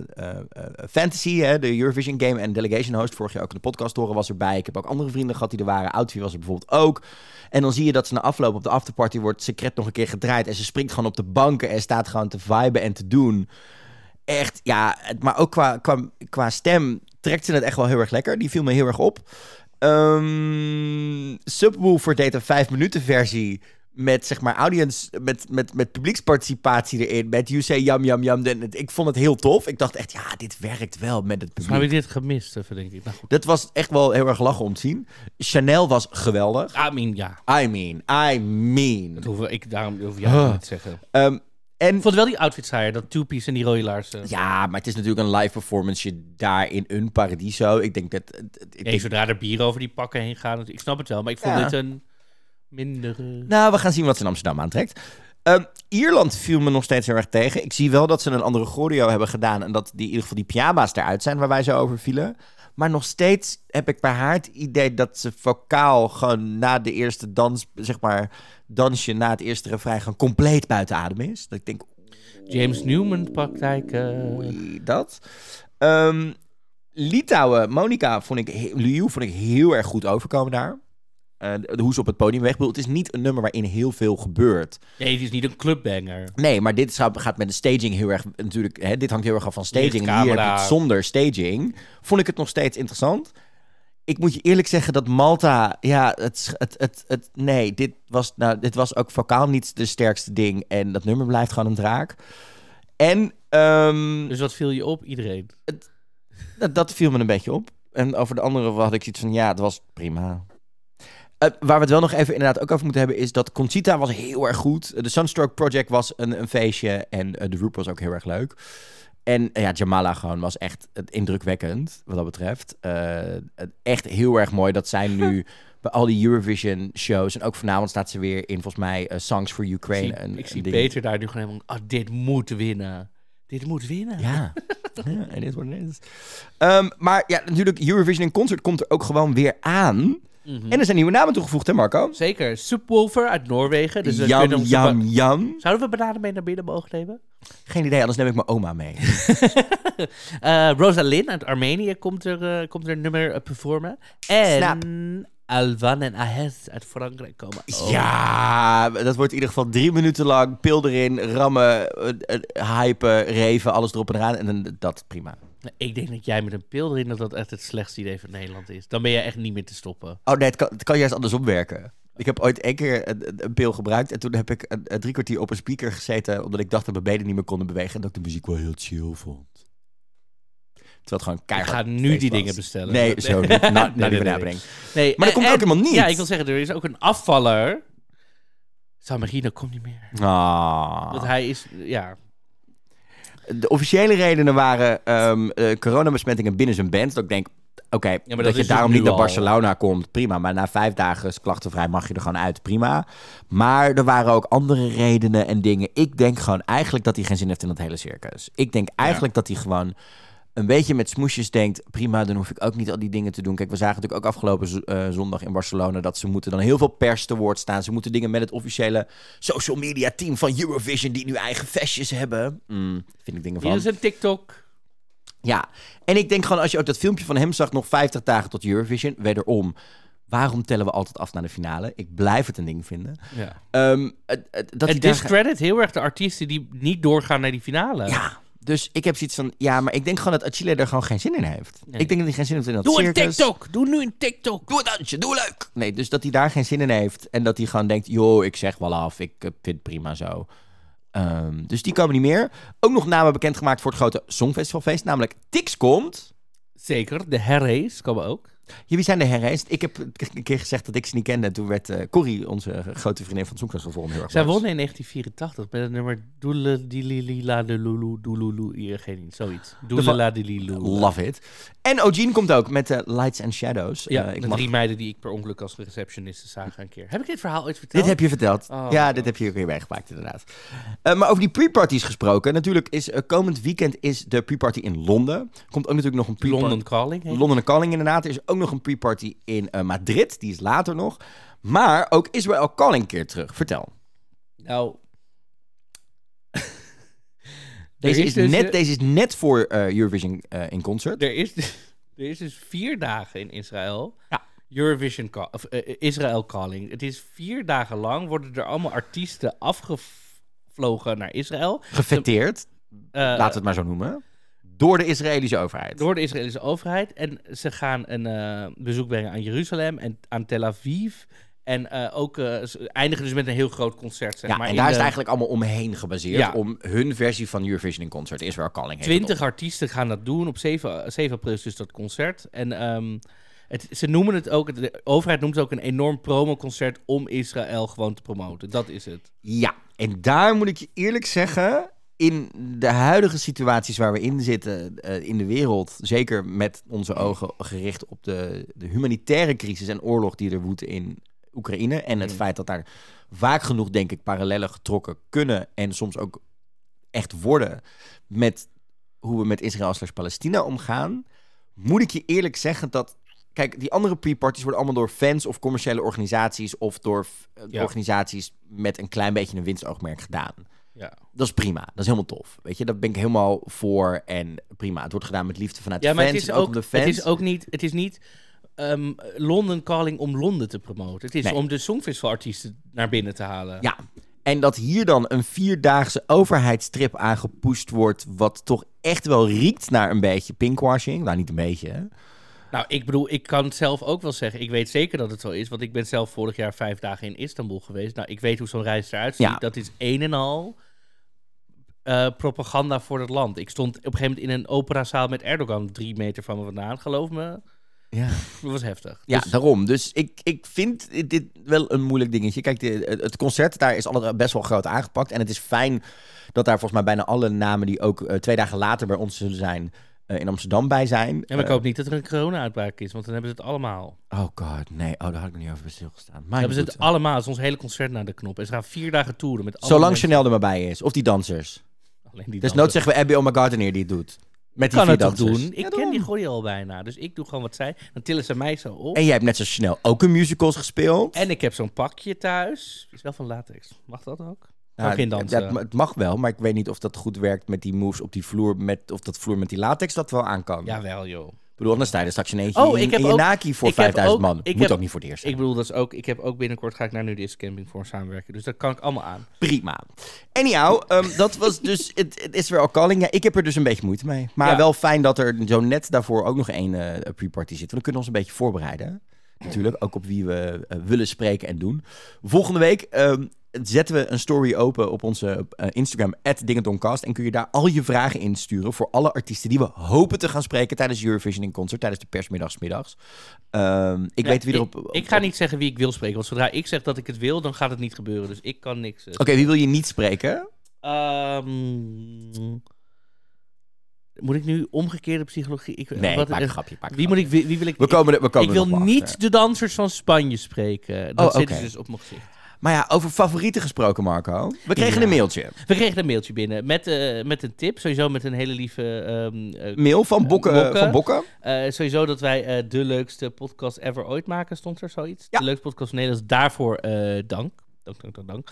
Fantasy, hè, de Eurovision Game en Delegation host. Vorig jaar ook in de podcast horen was erbij. Ik heb ook andere vrienden gehad die er waren. Outfit was er bijvoorbeeld ook. En dan zie je dat ze na afloop op de afterparty wordt secret nog een keer gedraaid. En ze springt gewoon op de banken en staat gewoon te viben en te doen. Echt, ja, maar ook qua, qua, qua stem trekt ze het echt wel heel erg lekker. Die viel me heel erg op. Ehm Subwoofer deed een vijf minuten versie met zeg maar audience, met, met, met publieksparticipatie erin, met You Say Yam. En het- Ik vond het heel tof. Ik dacht echt, ja, dit werkt wel met het publiek. heb ik dit gemist, even denk ik. Nou. Dat was echt wel heel erg lachen om te zien. Chanel was geweldig. I mean, ja. I mean, I mean. Dat hoef ik, daarom hoef jij niet te zeggen. Ehm, En Ik vond wel die outfit saaier, dat two-piece en die rode laarzen. ja, maar het is natuurlijk een live performance daar in een paradiso. Ik denk dat... Ik denk, zodra er bier over die pakken heen gaan. Ik snap het wel, maar ik vond Ja. dit een mindere... nou, we gaan zien wat ze in Amsterdam aantrekt. Ehm, Ierland viel me nog steeds heel erg tegen. Ik zie wel dat ze een andere choreo hebben gedaan... en dat die, in ieder geval die pyjama's eruit zijn waar wij zo over vielen. Maar nog steeds heb ik bij haar het idee dat ze vocaal gewoon na de eerste dans, zeg maar, dansje na het eerste refrein gewoon compleet buiten adem is. Dat ik denk, James Newman praktijk. eh, dat. Ehm, Litouwen, Monica vond ik, Liu vond ik heel erg goed overkomen daar. Eh, hoe ze op het podium weg. Het is niet een nummer waarin heel veel gebeurt. Nee, het is niet een clubbanger. Nee, maar dit gaat met de staging heel erg natuurlijk. Hè, dit hangt heel erg af van staging. En hier heb het zonder staging. Vond ik het nog steeds interessant. Ik moet je eerlijk zeggen dat Malta, ja, het, het, het, het nee, dit was, nou, dit was ook vocaal niet de sterkste ding. En dat nummer blijft gewoon een draak. En ehm, Dus wat viel je op? Iedereen. dat, dat viel me een beetje op. En over de andere had ik zoiets van, ja, het was prima. Eh, waar we het wel nog even inderdaad ook over moeten hebben, is dat Conchita was heel erg goed. De Sunstroke Project was een, een feestje en eh, de Roop was ook heel erg leuk. En eh, ja, Jamala gewoon was echt indrukwekkend, wat dat betreft. Het- echt heel erg mooi dat zij nu bij al die Eurovision shows, en ook vanavond staat ze weer in, volgens mij, Songs for Ik Ukraine. zie, ik zie ding. Peter daar nu gewoon helemaal... Ah, dit moet winnen. Dit moet winnen. Ja, ja it is what it is. Ehm, maar ja, natuurlijk, Eurovision in Concert komt er ook gewoon weer aan. Mhm. En er zijn nieuwe namen toegevoegd, hè Marco? Zeker. Subwoofer uit Noorwegen. Dus Jam, jam, jam. Zouden we bananen mee naar binnen mogen nemen? Geen idee, anders neem ik mijn oma mee. Eh Rosalind uit Armenië komt er, eh, komt er een nummer eh, performen. En Snap. Alvan en Ahes uit Frankrijk komen. Ja, dat wordt in ieder geval drie minuten lang. Pil erin, rammen, hypen, reven, alles erop en eraan. En dat, prima. Ik denk dat jij met een pil erin dat dat echt het slechtste idee van Nederland is. Dan ben je echt niet meer te stoppen. Oh nee, het kan, het kan juist andersom werken. Ik heb ooit één keer een, een- een pil gebruikt. En toen heb ik een, een drie kwartier op een speaker gezeten. Omdat ik dacht dat mijn benen niet meer konden bewegen. En dat ik de muziek wel heel chill vond. Terwijl het gewoon Ik keihard ga nu die dingen bestellen. Nee, zo niet. Nou, Nee, nee, nee, nee, Maar dat komt en- ook helemaal niet. Ja, ik wil zeggen, er is ook een afvaller. San Marino komt niet meer. Ah. Want hij is, ja... De officiële redenen waren ehm eh, coronabesmettingen binnen zijn band. Dat ik denk, oké, dat, dat je is daarom dus niet naar al. Barcelona komt, prima. Maar na vijf dagen is klachtenvrij mag je er gewoon uit, prima. Maar er waren ook andere redenen en dingen. Ik denk gewoon eigenlijk dat hij geen zin heeft in dat hele circus. Ik denk eigenlijk dat hij gewoon een beetje met smoesjes denkt... prima, dan hoef ik ook niet al die dingen te doen. Kijk, we zagen natuurlijk ook afgelopen eh, zondag in Barcelona... dat ze moeten dan heel veel pers te woord staan. Ze moeten dingen met het officiële social media team van Eurovision... die nu eigen festjes hebben. Mm, vind ik dingen van. Hier is een TikTok. Ja, en ik denk gewoon als je ook dat filmpje van hem zag, nog 50 dagen tot Eurovision, wederom. Waarom tellen we altijd af naar de finale? Ik blijf het een ding vinden. Ja. Ehm, dat Het discredit heel erg de artiesten die niet doorgaan naar die finale. Ja, dus ik heb zoiets van, ja, maar ik denk gewoon dat Achille er gewoon geen zin in heeft. Nee. Ik denk dat hij geen zin heeft in dat Doe een. TikTok. Doe nu een TikTok. Doe een dansje, doe leuk. Nee, dus dat hij daar geen zin in heeft. En dat hij gewoon denkt, joh, ik zeg wel af. Ik eh, vind het prima zo. Ehm, dus die komen niet meer. Ook nog namen bekendgemaakt voor het grote Songfestivalfeest. Namelijk Tix komt. Zeker. De Herrees komen ook. Ja, wie zijn de herreisd? Ik heb een keer gezegd dat ik ze niet kende. En toen werd eh Corrie, onze grote vriendin van het Songfestival, heel erg Zij wonnen in 1984 met het nummer Doele Dilila de Lulu Doelulu. Geen iets, zoiets. Doelala de Lulu. Love it. En Eugene komt ook met eh, Lights and Shadows. Ja, Eh, ik de mag- drie meiden die ik per ongeluk als receptioniste zagen een keer. Heb ik dit verhaal ooit verteld? Dit heb je verteld. Oh. ja, dit heb je ook weer meegemaakt, inderdaad. Maar over die pre-parties gesproken. Natuurlijk is komend weekend is de pre-party in Londen. Komt ook natuurlijk nog een pre-party... London Calling. heet het. London Calling inderdaad. Er is ook nog een pre-party in eh, Madrid. Die is later nog. Maar ook Israel Calling keer terug. Vertel. Nou... Deze is, dus, net, eh, deze is net voor eh, Eurovision eh, in concert. Er is, er is dus vier dagen in Israël. Ja. Eurovision Call, of, Israel Calling. Het is vier dagen lang worden er allemaal artiesten afgevlogen naar Israël. Gefeteerd, laten we het maar zo noemen. Door de Israëlische overheid. Door de Israëlische overheid. En ze gaan een eh, bezoek brengen aan Jeruzalem en aan Tel Aviv. En eh, ook ze eindigen dus met een heel groot concert. Zeg ja, maar, en daar is het eigenlijk allemaal omheen gebaseerd. Ja. Om hun versie van Eurovision in concert. Israel Calling 20 artiesten gaan dat doen. Op 7, 7 april is dus dat concert. En ehm, het, ze noemen het ook, de overheid noemt het ook een enorm promoconcert om Israël gewoon te promoten. Dat is het. Ja, en daar moet ik je eerlijk zeggen, in de huidige situaties waar we in zitten eh, in de wereld, zeker met onze ogen gericht op de, de humanitaire crisis en oorlog die er woedt in Oekraïne en het Mm. feit dat daar vaak genoeg, denk ik, parallellen getrokken kunnen en soms ook echt worden met hoe we met Israël slash Palestina omgaan, moet ik je eerlijk zeggen dat Kijk, die andere pre-parties worden allemaal door fans of commerciële organisaties of door eh, Ja. organisaties met een klein beetje een winstoogmerk gedaan. Ja. Dat is prima. Dat is helemaal tof. Weet je, daar ben ik helemaal voor en prima. Het wordt gedaan met liefde vanuit Ja, de maar fans. het is ook, de fans. het is ook niet, het is niet ehm, London Calling om Londen te promoten. Het is Nee. om de Songfestivalartiesten naar binnen te halen. Ja, en dat hier dan een vierdaagse overheidstrip aangepusht wordt, wat toch echt wel riekt naar een beetje pinkwashing. Nou, niet een beetje, hè? Nou, ik bedoel, ik kan het zelf ook wel zeggen. Ik weet zeker dat het zo is, want ik ben zelf vorig jaar vijf dagen in Istanbul geweest. Nou, ik weet hoe zo'n reis eruit ziet. Ja. Dat is een en al eh, propaganda voor het land. Ik stond op een gegeven moment in een operazaal met Erdogan drie meter van me vandaan. Geloof me, Ja. dat was heftig. Ja, Dus- daarom. Dus ik, ik vind dit wel een moeilijk dingetje. Kijk, de, het concert daar is alle best wel groot aangepakt. En het is fijn dat daar volgens mij bijna alle namen die ook eh, twee dagen later bij ons zullen zijn, eh, in Amsterdam bij zijn. Ja, maar ik hoop niet dat er een corona-uitbraak is, want dan hebben ze het allemaal. oh god, nee. Oh, daar had ik nog niet over stilgestaan. Maar hebben ze het allemaal. Het is ons hele concert naar de knop. En ze gaan vier dagen toeren met alle Zolang mensen. Chanel er maar bij is. Of die dansers. Alleen die Dus nooit zeggen we Abby Oma Gardner die het doet. Met die kan het toch doen? Ik Ja, ken die daarom. gooi al bijna. Dus ik doe gewoon wat zij. Dan tillen ze mij zo op. En jij hebt net zoals Chanel ook een musicals gespeeld. En ik heb zo'n pakje thuis. Is wel van latex. Mag dat ook? Nou, het- dansen. Het, het mag wel, maar ik weet niet of dat goed werkt met die moves op die vloer. Met, of dat vloer met die latex dat wel aan kan. Jawel, joh. Ik bedoel, dan sta je er straks in eentje Oh, in, ik heb in je ook- naki voor ik heb 5000 ook- man. ik Moet heb- ook niet voor het eerst zijn. Ik bedoel, dat is ook, ik heb ook binnenkort ga ik naar Nudist Camping voor een samenwerking. Dus dat kan ik allemaal aan. Prima. Anyhow, um, dat was dus... Het, het is weer al calling. Ja, ik heb er dus een beetje moeite mee. Maar Ja. wel fijn dat er zo net daarvoor ook nog één eh, pre-party zit. Want dan kunnen we ons een beetje voorbereiden. Natuurlijk, ook op wie we eh, willen spreken en doen. Volgende week ehm, zetten we een story open op onze eh, Instagram, @dingentoncast. En kun je daar al je vragen insturen voor alle artiesten die we hopen te gaan spreken tijdens Eurovision in concert, tijdens de persmiddagsmiddags. Ehm ik Ja, weet wie ik, erop... op- ik ga niet zeggen wie ik wil spreken. Want zodra ik zeg dat ik het wil, dan gaat het niet gebeuren. Dus ik kan niks. eh, Oké, wie wil je niet spreken? Ehm, moet ik nu omgekeerde psychologie? Ik, Nee, wat- maak een grapje. maak Wie, moet ik, wie, wie wil ik? We komen er, we ik, komen ik wil niet achter. de dansers van Spanje spreken. Dat Oh, zitten ze dus op mijn gezicht. Maar ja, over favorieten gesproken, Marco. We kregen Ja. een mailtje. We kregen een mailtje binnen met, eh, met een tip. Sowieso met een hele lieve... ehm, eh, Mail van Bokken. Bokken. Van Bokken. eh, sowieso dat wij eh, de leukste podcast ever ooit maken, stond er zoiets. Ja. De leukste podcast van Nederland. Daarvoor eh, dank. Dank, dank, dank, dank.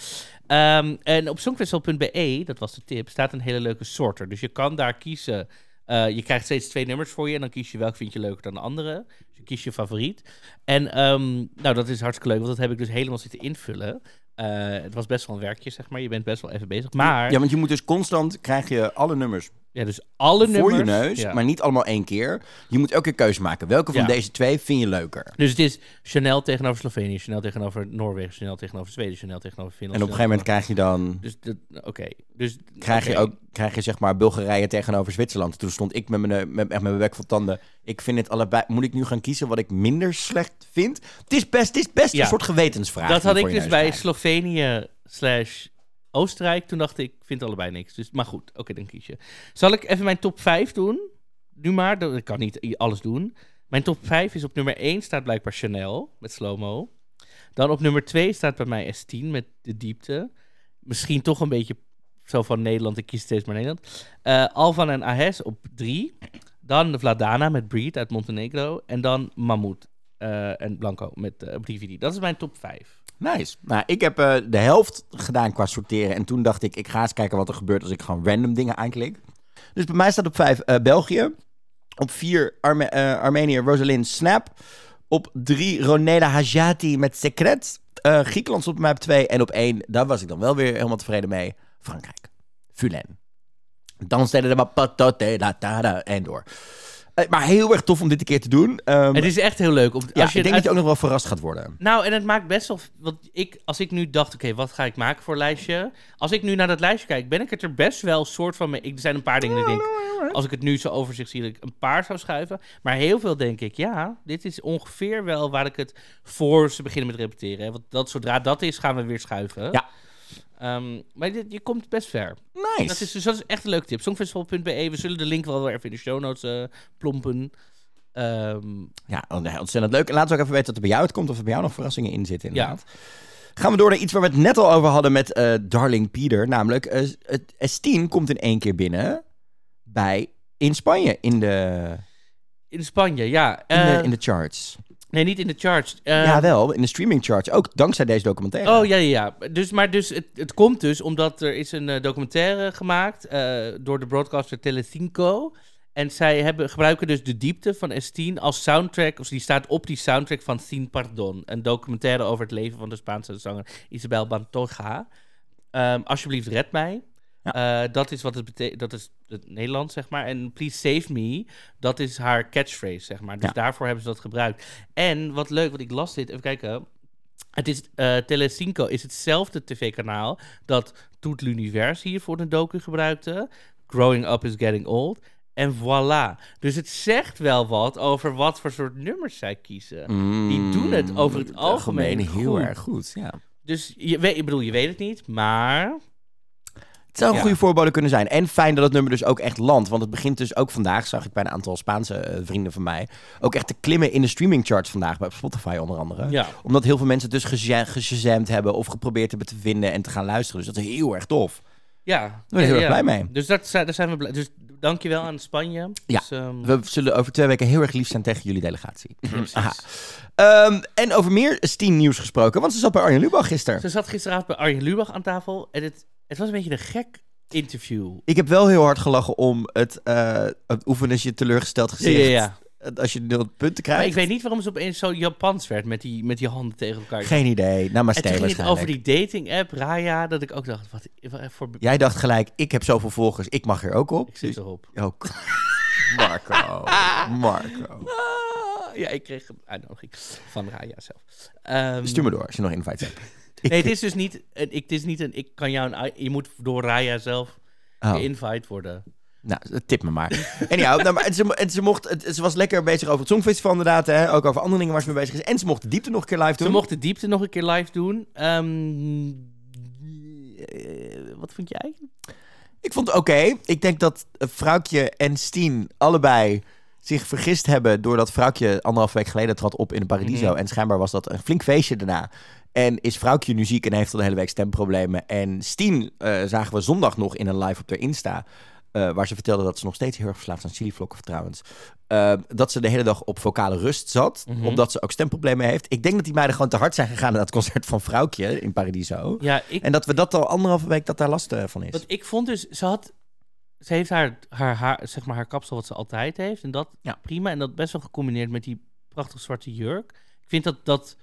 Ehm, en op songfestival.be, dat was de tip, staat een hele leuke sorter. Dus je kan daar kiezen. Eh, je krijgt steeds twee nummers voor je en dan kies je welke vind je leuker dan de andere. Dus je kiest je favoriet. En ehm, nou, dat is hartstikke leuk, want dat heb ik dus helemaal zitten invullen. Eh, het was best wel een werkje, zeg maar. Je bent best wel even bezig. Maar, Ja, want je moet dus constant, krijg je alle nummers ja, dus alle voor nummers... je neus, ja. maar niet allemaal één keer. Je moet elke keer keuze maken. Welke van Ja. deze twee vind je leuker? Dus het is Chanel tegenover Slovenië, Chanel tegenover Noorwegen, Chanel tegenover Zweden, Chanel tegenover En Finland. op een gegeven moment krijg je dan, Dus dat- oké. Dus krijg je oké. ook, krijg je zeg maar Bulgarije tegenover Zwitserland. Toen stond ik met mijn, met, echt met mijn bek vol tanden. Ik vind het allebei, moet ik nu gaan kiezen wat ik minder slecht vind? Het is best, het is best Ja. een soort gewetensvraag. Dat die had je ik voor je dus neus bij krijgt. Slovenië slash Oostenrijk. Toen dacht ik, ik vind allebei niks. Dus, maar goed, oké, dan kies je. Zal ik even mijn top 5 doen? Nu maar, ik kan niet alles doen. Mijn top 5 is op nummer 1 staat blijkbaar Chanel met slow-mo. Dan op nummer 2 staat bij mij S10 met de diepte. Misschien toch een beetje zo van Nederland, ik kies steeds maar Nederland. Eh, Alvan en Ahes op 3. Dan de Vladana met Breed uit Montenegro. En dan Mammoet eh, en Blanco met eh, op DVD. Dat is mijn top 5. Nice. Nou, ik heb eh, de helft gedaan qua sorteren. En toen dacht ik, ik ga eens kijken wat er gebeurt als ik gewoon random dingen aanklik. Dus bij mij staat op 5 België. Op 4 Armenië Rosalind Snap. Op 3 Roneda Hajati met Secret. Eh, Griekenland stond bij mij op 2. En op 1, daar was ik dan wel weer helemaal tevreden mee. Frankrijk. Fulen. Dan steden de patote la en door. Eh, maar heel erg tof om dit een keer te doen. Ehm, Het is echt heel leuk. Om, ja, als je ik denk uit- dat je ook nog wel verrast gaat worden. Nou, en het maakt best wel... Want ik, als ik nu dacht, oké, wat ga ik maken voor lijstje? Als ik nu naar dat lijstje kijk, ben ik het er best wel soort van mee... Ik, er zijn een paar dingen die ik denk, als ik het nu zo overzicht zie, dat ik een paar zou schuiven. Maar heel veel denk ik, ja, dit is ongeveer wel waar ik het voor ze beginnen met repeteren. Hè? Want dat, zodra dat is, gaan we weer schuiven. Ja. Ehm, maar dit, je komt best ver. Nice. Dat is, dus dat is echt een leuke tip. Songfestival.be. We zullen de link wel weer even in de show notes eh, plompen. Ehm, Ja, oh, ontzettend leuk. En laat ook even weten dat er bij jou uitkomt of er bij jou nog verrassingen in zitten inderdaad. Gaan we door naar iets waar we het net al over hadden met eh, Darling Peter. Namelijk, eh, het S10 komt in één keer binnen bij in Spanje in de, in Spanje, ja. in de, in de charts. Nee, niet in de charts. Eh, ja, wel, in de streaming charts. Ook dankzij deze documentaire. Oh ja, ja, ja. Dus, maar dus het, het komt dus omdat er is een eh, documentaire gemaakt eh, door de broadcaster Telecinco. En zij hebben, gebruiken dus de diepte van S10 als soundtrack. Of die staat op die soundtrack van Sin Pardon. Een documentaire over het leven van de Spaanse zanger Isabel Pantoja. Ehm, alsjeblieft, red mij. Ja. Eh, dat is wat het betekent. Dat is het Nederlands, zeg maar. En Please Save Me, dat is haar catchphrase, zeg maar. Dus Ja. daarvoor hebben ze dat gebruikt. En wat leuk, want ik las dit. Even kijken. Het is, eh Telecinco is hetzelfde tv-kanaal dat Tout l'Univers hier voor de docu gebruikte. Growing Up is Getting Old. En voilà. Dus het zegt wel wat over wat voor soort nummers zij kiezen. die doen het over het algemeen heel goed. erg goed. Ja. Dus je weet, ik bedoel, je weet het niet, maar... Het zou een Ja. goede voorbode kunnen zijn. En fijn dat het nummer dus ook echt landt. Want het begint dus ook vandaag, zag ik bij een aantal Spaanse eh, vrienden van mij, ook echt te klimmen in de streamingcharts vandaag, bij Spotify onder andere. Ja. Omdat heel veel mensen het dus geza- geshazamd hebben of geprobeerd hebben te vinden en te gaan luisteren. Dus dat is heel erg tof. Ja, Daar ben ik heel erg blij mee. Dus dat, daar zijn we blij. Dus dankjewel aan Spanje. Ja. Dus, ehm, We zullen over twee weken heel erg lief zijn tegen jullie delegatie. precies. Ehm, en over meer Steam nieuws gesproken, want ze zat bij Arjen Lubach gisteren. Ze zat gisteravond bij Arjen Lubach aan tafel en het, het was een beetje een gek interview. Ik heb wel heel hard gelachen om het, eh het oefenen je teleurgesteld gezicht. ja, ja. Als je nul punten krijgt. Maar ik weet niet waarom ze opeens zo Japans werd met die, met die handen tegen elkaar. Geen idee. En toen ging het waarschijnlijk. over die dating app, Raya, dat ik ook dacht, wat, wat voor... Jij dacht gelijk, ik heb zoveel volgers, ik mag er ook op. Ik zit erop. Oh, Marco. Marco. Ah, ja, ik kreeg een uitnodiging van Raya zelf. Ehm, Stuur me door als je nog invites hebt. Nee, het is dus niet, ik, het is niet een, ik kan jou een, je moet door Raya zelf Oh. geïnvite worden. Nou, tip me maar. En ja, nou, maar ze, en ze, mocht, het- ze was lekker bezig over het Songfestival inderdaad. Hè? Ook over andere dingen waar ze mee bezig is. En ze mocht de diepte nog een keer live doen. Ze mocht de diepte nog een keer live doen. Ehm, eh, wat vond jij? Ik vond het oké. Ik denk dat Vrouwtje en Steen allebei zich vergist hebben... doordat Vrouwtje anderhalf week geleden trad op in de Paradiso. Mhm. En schijnbaar was dat een flink feestje daarna. En is Vrouwtje nu ziek en heeft al de hele week stemproblemen. En Steen eh, zagen we zondag nog in een live op haar Insta... eh, waar ze vertelde dat ze nog steeds heel erg verslaafd aan chilivlokken trouwens. Eh, dat ze de hele dag op vocale rust zat. Mhm. Omdat ze ook stemproblemen heeft. Ik denk dat die meiden gewoon te hard zijn gegaan naar het concert van Vrouwtje in Paradiso. Ja, ik, En dat we dat al anderhalve week dat daar last van is. wat ik vond dus, ze had, ze heeft haar, haar, haar, zeg maar haar kapsel wat ze altijd heeft. En dat Ja. prima. En dat best wel gecombineerd met die prachtige zwarte jurk. Ik vind dat, dat,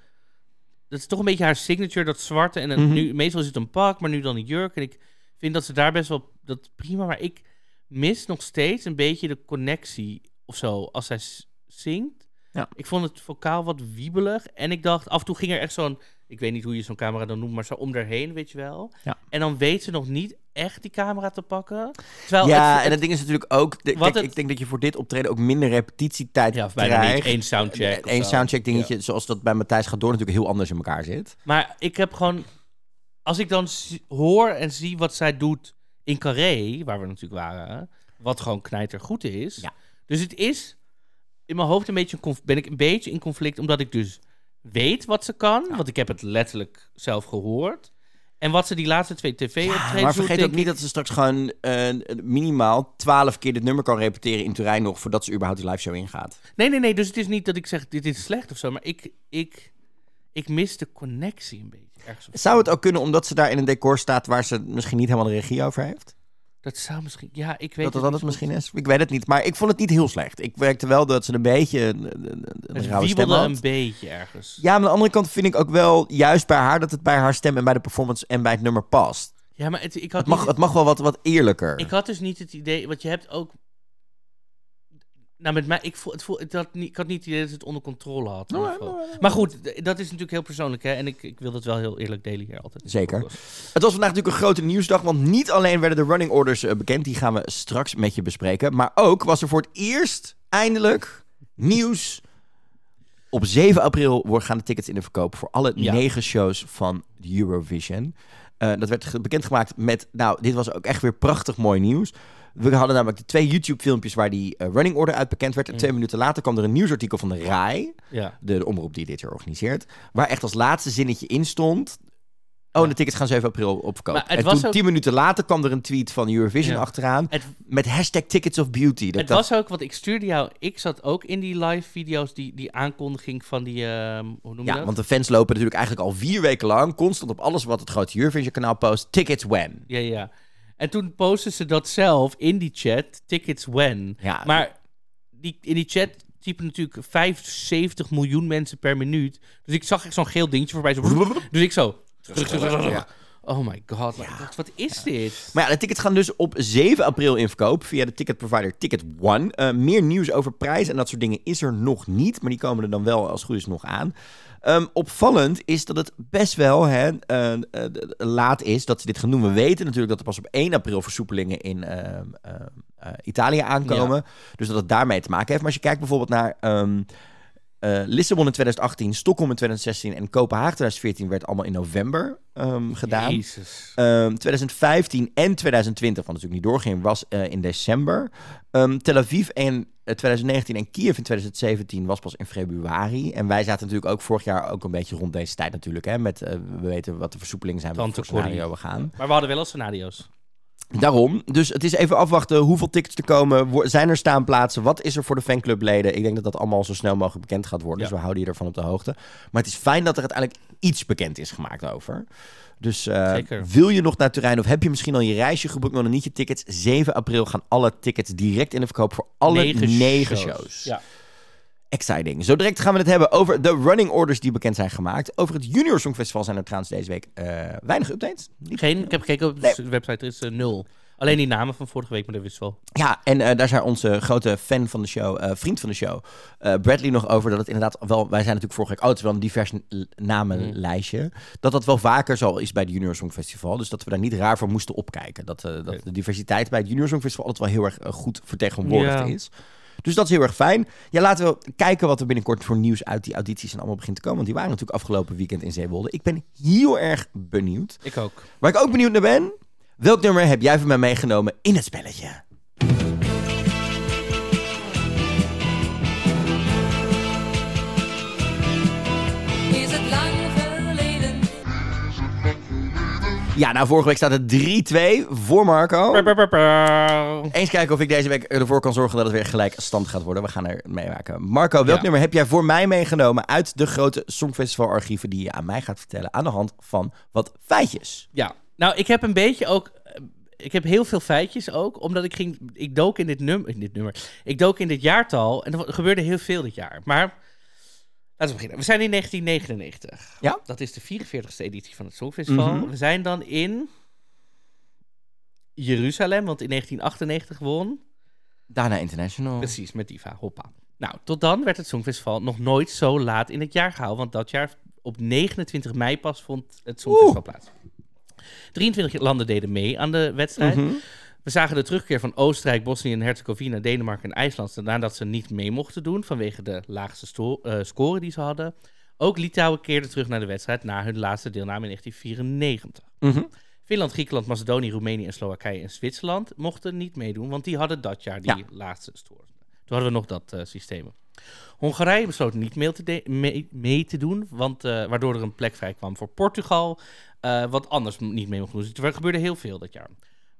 dat is toch een beetje haar signature, dat zwarte. En het, Mhm. nu, meestal is het een pak, maar nu dan een jurk. En ik vind dat ze daar best wel, dat prima. Maar ik mis nog steeds een beetje de connectie of zo als zij zingt. Ja. Ik vond het vocaal wat wiebelig. En ik dacht, af en toe ging er echt zo'n... Ik weet niet hoe je zo'n camera dan noemt, maar zo om erheen, weet je wel. Ja. En dan weet ze nog niet echt die camera te pakken. Terwijl ja, het, en het ding is natuurlijk ook... De, Wat kijk, het- ik denk dat je voor dit optreden ook minder repetitietijd ja, krijgt. niet één soundcheck. Eén soundcheck dingetje, zoals dat bij Matthijs gaat door natuurlijk heel anders in elkaar zit. Maar ik heb gewoon... Als ik dan hoor en zie wat zij doet in Carré, waar we natuurlijk waren, wat gewoon knijter goed is. Ja. Dus het is in mijn hoofd een beetje een ben ik een beetje in conflict, omdat ik dus weet wat ze kan, want ik heb het letterlijk zelf gehoord. En wat ze die laatste twee tv-optredens maar doet, vergeet ook niet dat ze straks gewoon eh, minimaal twaalf keer dit nummer kan repeteren in Turijn nog... voordat ze überhaupt die live show ingaat. Nee, nee, nee. Dus het is niet dat ik zeg, dit is slecht of zo. Maar ik, ik, ik mis de connectie een beetje. Ergens. Zou het ook kunnen omdat ze daar in een decor staat... waar ze misschien niet helemaal de regie over heeft? Dat zou misschien... Ja, ik weet dat dat, het het misschien is? Ik weet het niet, maar ik vond het niet heel slecht. Ik werkte wel dat ze een beetje een, een, een Het wiebelde een beetje ergens. Ja, maar aan de andere kant vind ik ook wel juist bij haar dat het bij haar stem en bij de performance en bij het nummer past. Ja, maar het, ik had Het mag, niet- het mag wel wat, wat eerlijker. Ik had dus niet het idee, want je hebt ook. Nou, met mij, ik, voel, het voel, het had niet, ik had niet het idee dat het onder controle had. Maar goed, dat is natuurlijk heel persoonlijk, hè? En ik, ik wil dat wel heel eerlijk delen hier altijd. Zeker. Het was vandaag natuurlijk een grote nieuwsdag, want niet alleen werden de running orders eh, bekend, die gaan we straks met je bespreken, maar ook was er voor het eerst eindelijk nieuws. Op 7 april worden- gaan de tickets in de verkoop voor alle Ja. negen shows van Eurovision. Eh, dat werd ge- bekendgemaakt met, nou, dit was ook echt weer prachtig mooi nieuws. We hadden namelijk de twee YouTube-filmpjes waar die eh, running order uit bekend werd. En Mm. twee minuten later kwam er een nieuwsartikel van de RAI, Ja. de, de omroep die dit jaar organiseert, waar echt als laatste zinnetje in stond. Oh, de tickets gaan 7 april het en toen, ook- tien minuten later, kwam er een tweet van Eurovision Ja. achteraan. Het, Met hashtag Tickets of Beauty. Dat het was ook, want ik stuurde jou, ik zat ook in die live video's, die, die aankondiging van die, ehm, hoe noem je ja, dat? want de fans lopen natuurlijk eigenlijk al vier weken lang constant op alles wat het grote Eurovision kanaal post. Tickets when. Ja, ja. En toen posten ze dat zelf in die chat, tickets when. Ja, Maar die, in die chat typen natuurlijk 75 miljoen mensen per minuut. Dus ik zag echt zo'n geel dingetje voorbij. Zo, dus ik zo. Ja. Oh my god, wat is dit? Maar ja, de tickets gaan dus op 7 april in verkoop via de ticketprovider Ticket One. Eh, meer nieuws over prijs en dat soort dingen is er nog niet, maar die komen er dan wel als het goed is nog aan. Ehm, opvallend is dat het best wel hè, eh, eh, laat is dat ze dit gaan doen. We weten natuurlijk dat er pas op 1 april versoepelingen in ehm, ehm, eh, Italië aankomen. Dus dat het daarmee te maken heeft. Maar als je kijkt bijvoorbeeld naar eh, Lissabon in 2018, Stockholm in 2016 en Kopenhagen 2014 werd allemaal in november ehm, gedaan. Jezus. Ehm, 2015 en 2020, wat natuurlijk niet doorging, was eh, in december. Ehm, Tel Aviv in eh, 2019 en Kiev in 2017 was pas in februari. En wij zaten natuurlijk ook vorig jaar ook een beetje rond deze tijd natuurlijk. Hè, met, eh, we weten wat de versoepelingen zijn, wat voor scenario we gaan. Maar we hadden wel al scenario's. Daarom. Dus het is even afwachten hoeveel tickets er komen. Zijn er staanplaatsen? Wat is er voor de fanclubleden? Ik denk dat dat allemaal zo snel mogelijk bekend gaat worden. Ja. Dus we houden je ervan op de hoogte. Maar het is fijn dat er uiteindelijk iets bekend is gemaakt over. Dus eh, wil je nog naar Turijn of heb je misschien al je reisje geboekt, maar nog niet je tickets? 7 april gaan alle tickets direct in de verkoop voor alle negen, shows. Ja. Exciting. Zo direct gaan we het hebben over de running orders die bekend zijn gemaakt. Over het Junior Songfestival zijn er trouwens deze week eh, weinig updates. Niet Geen, ik heb gekeken op de website, er is eh, nul. Alleen die namen van vorige week, maar dat wist wel. Ja, en eh, daar zei onze grote fan van de show, vriend van de show, Bradley nog over dat het inderdaad wel, wij zijn natuurlijk vorige week, oh, het is wel een divers namenlijstje, dat dat wel vaker zo is bij het Junior Songfestival, dus dat we daar niet raar voor moesten opkijken. Dat, dat de diversiteit bij het Junior Songfestival altijd wel heel erg goed vertegenwoordigd Ja. is. Dus dat is heel erg fijn. Ja, laten we kijken wat er binnenkort voor nieuws uit die audities en allemaal begint te komen. Want die waren natuurlijk afgelopen weekend in Zeewolde. Ik ben heel erg benieuwd. Ik ook. Waar ik ook benieuwd naar ben, welk nummer heb jij van mij meegenomen in het spelletje? Ja, nou, vorige week staat het 3-2 voor Marco. Eens kijken of ik deze week ervoor kan zorgen dat het weer gelijk stand gaat worden. We gaan er meemaken. Marco, welk Ja. nummer heb jij voor mij meegenomen uit de grote Songfestival-archieven die je aan mij gaat vertellen aan de hand van wat feitjes? Ja, nou, ik heb een beetje ook. eh, Ik heb heel veel feitjes ook, omdat ik ging. Ik dook in dit nummer. In dit nummer. Ik dook in dit jaartal en er gebeurde heel veel dit jaar. Maar laten we beginnen. We zijn in 1999. Ja. Dat is de 44ste editie van het Songfestival. Mhm. We zijn dan in Jeruzalem, want in 1998 won. Daarna International. Precies, met Diva, hoppa. Nou, tot dan werd het Songfestival nog nooit zo laat in het jaar gehouden. Want dat jaar, op 29 mei pas, vond het Songfestival plaats. 23 landen deden mee aan de wedstrijd. Mhm. We zagen de terugkeer van Oostenrijk, Bosnië en Herzegovina, Denemarken en IJsland... nadat ze niet mee mochten doen vanwege de laagste eh, score die ze hadden. Ook Litouwen keerde terug naar de wedstrijd na hun laatste deelname in 1994. Mhm. Finland, Griekenland, Macedonië, Roemenië en Slowakije en Zwitserland mochten niet meedoen, want die hadden dat jaar die Ja. laatste score. Toen hadden we nog dat eh, systeem. Hongarije besloot niet mee te, mee, mee te doen, want, eh, waardoor er een plek vrij kwam voor Portugal, wat anders niet mee mocht doen. Dus er gebeurde heel veel dat jaar.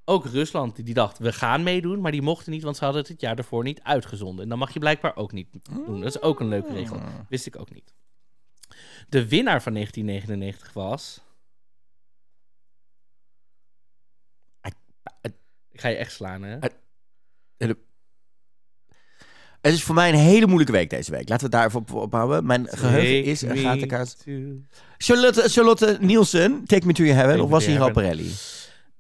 Ook Rusland, die- dacht, we gaan meedoen, maar die mochten niet, want ze hadden het het jaar daarvoor niet uitgezonden. En dan mag je blijkbaar ook niet doen. Dat is ook een leuke regel. Wist ik ook niet. De winnaar van 1999 was... Ik ga je echt slaan, hè? Het is voor mij een hele moeilijke week deze week. Laten we het daar even op, op houden. Mijn geheugen is een gatenkaart. Charlotte, Charlotte Nielsen, Take Me To Your Heaven. Of was To hier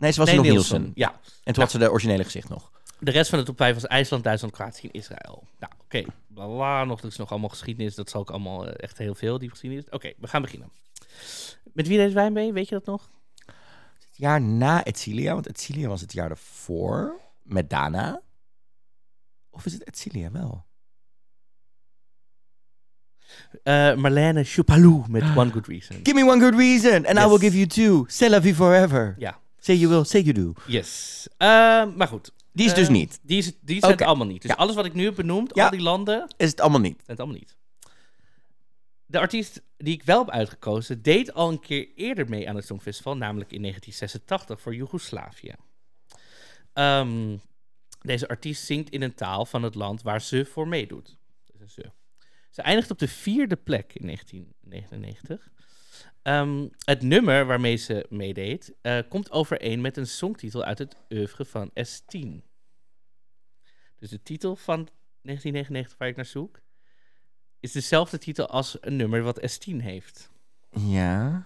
Nee, ze was Nee, nog Nielsen. Nielsen. Ja. En toen had ze de originele gezicht nog. De rest van de top 5 was IJsland, Duitsland, Kroatië en Israël. Nou, oké. Bla. Nog, er is nog allemaal geschiedenis. Dat zal ook allemaal eh, echt heel veel, die geschiedenis. Oké, we gaan beginnen. Met wie deed wij mee? Weet je dat nog? Het jaar na Etcilia, want Etcilia was het jaar ervoor. Met Dana. Of is het Etcilia wel? Eh, Marlene Choupalou met One Good Reason. Give me one good reason and I will give you two. C'est la vie forever. Ja, Say you will, say you do. yes. Ehm, maar goed. Die is dus Eh, niet. Die, is, die zijn het allemaal niet. Dus Ja. alles wat ik nu heb benoemd, Ja. al die landen, Is het allemaal niet. zijn het allemaal niet. De artiest die ik wel heb uitgekozen, deed al een keer eerder mee aan het Songfestival, namelijk in 1986 voor Joegoslavië. Ehm, deze artiest zingt in een taal van het land waar ze voor meedoet. Een ze. Ze eindigt op de vierde plek in 1999. Ehm, het nummer waarmee ze meedeed eh, komt overeen met een songtitel uit het oeuvre van S10. Dus de titel van 1999 waar ik naar zoek is dezelfde titel als een nummer wat S10 heeft. Ja.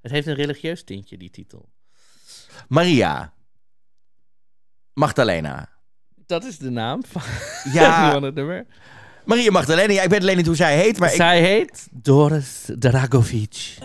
Het heeft een religieus tintje, die titel. Maria. Magdalena. Dat is de naam van, Ja. van het nummer. Maria Magdalena. Ik weet alleen niet hoe zij heet, maar. Zij heet Doris Dragovic.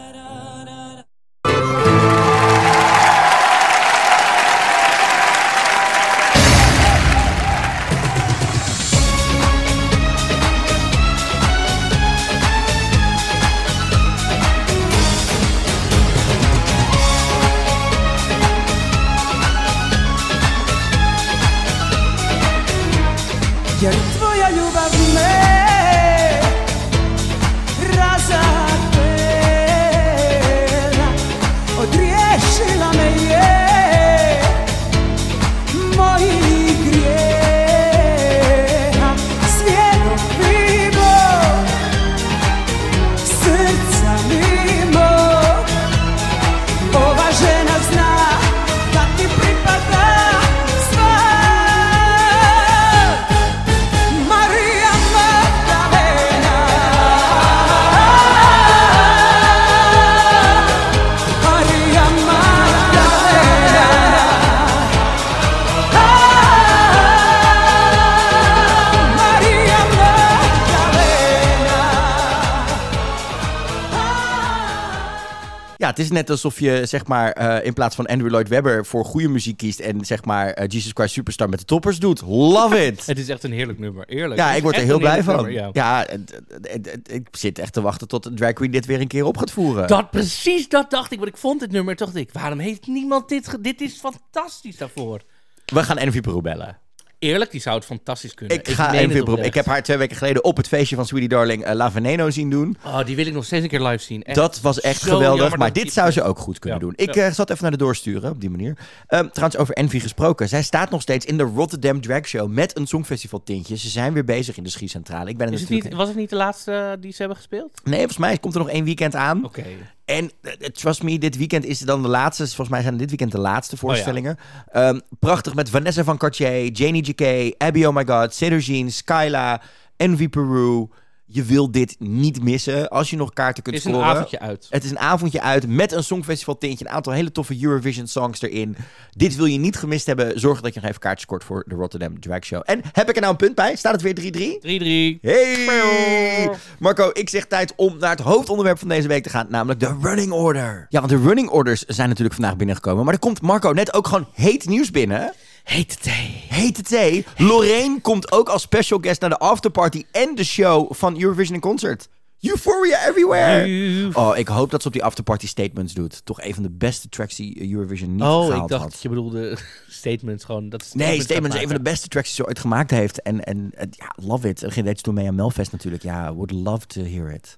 Is net alsof je zeg maar eh, in plaats van Andrew Lloyd Webber voor goede muziek kiest en zeg maar eh, Jesus Christ Superstar met de toppers doet. Love it! Het is echt een heerlijk nummer. Eerlijk. Ja, ik word er heel blij van. nummer, Ja, het- het- het- het- ik zit echt te wachten tot de drag queen dit weer een keer op gaat voeren. Dat, precies dat dacht ik. Want ik vond dit nummer, dacht ik, waarom heeft niemand dit... Dit is fantastisch daarvoor. We gaan Envy Peru bellen. Eerlijk, die zou het fantastisch kunnen. Ik ga het Envy Peru. oprecht. Ik heb haar twee weken geleden op het feestje van Sweetie Darling eh, La Veneno zien doen. Oh, die wil ik nog steeds een keer live zien. Echt Dat was echt zo geweldig. Maar dit zou ze ook goed kunnen Ja, doen. Ik ja. eh, zat even naar de doorsturen op die manier. Ehm, trouwens, over Envy gesproken. Zij staat nog steeds in de Rotterdam Drag Show met een Songfestival tintje. Ze zijn weer bezig in de Schiecentrale. Ik ben er Is het niet, was het niet de laatste eh, die ze hebben gespeeld? Nee, volgens mij komt er nog één weekend aan. Oké. En eh, trust me, dit weekend is dan de laatste. Volgens mij zijn dit weekend de laatste Oh voorstellingen. Ehm, prachtig met Vanessa van Cartier, Janie J.K., Abby Oh My God, Cedar Jean, Skyla, Envy Peru. Je wil dit niet missen als je nog kaarten kunt Het is een scoren. avondje uit. Het is een avondje uit met een Songfestival tintje. Een aantal hele toffe Eurovision songs erin. Dit wil je niet gemist hebben. Zorg dat je nog even kaartjes scoort voor de Rotterdam Drag Show. En heb ik er nou een punt bij? Staat het weer 3-3? 3-3. Hey! Marco, ik zeg tijd om naar het hoofdonderwerp van deze week te gaan, namelijk de running order. Ja, want de running orders zijn natuurlijk vandaag binnengekomen, maar er komt Marco net ook gewoon heet nieuws binnen. Hete thee. Hete thee. Lorraine komt ook als special guest naar de afterparty en de show van Eurovision in Concert. Euphoria everywhere. Euf- Oh, ik hoop dat ze op die afterparty statements doet. Toch een van de beste tracks die Eurovision niet Oh, ik gehaald dacht had. dat je bedoelde statements gewoon. Dat Nee, Statement is een van de beste tracks die ze ooit gemaakt heeft. En, en ja, love it. En deed ze toen mee aan Melfest natuurlijk. Ja, would love to hear it.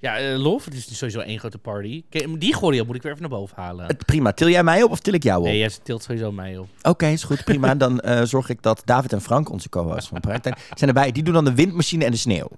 Ja, eh, Love, het is sowieso één grote party. Die choreo moet ik weer even naar boven halen. Het, prima. Til jij mij op of til ik jou op? Nee, jij tilt sowieso mij op. Oké, is goed. Prima. Dan eh, zorg ik dat David en Frank, onze co-hosts van Praktijk, zijn erbij. Die doen dan de windmachine en de sneeuw.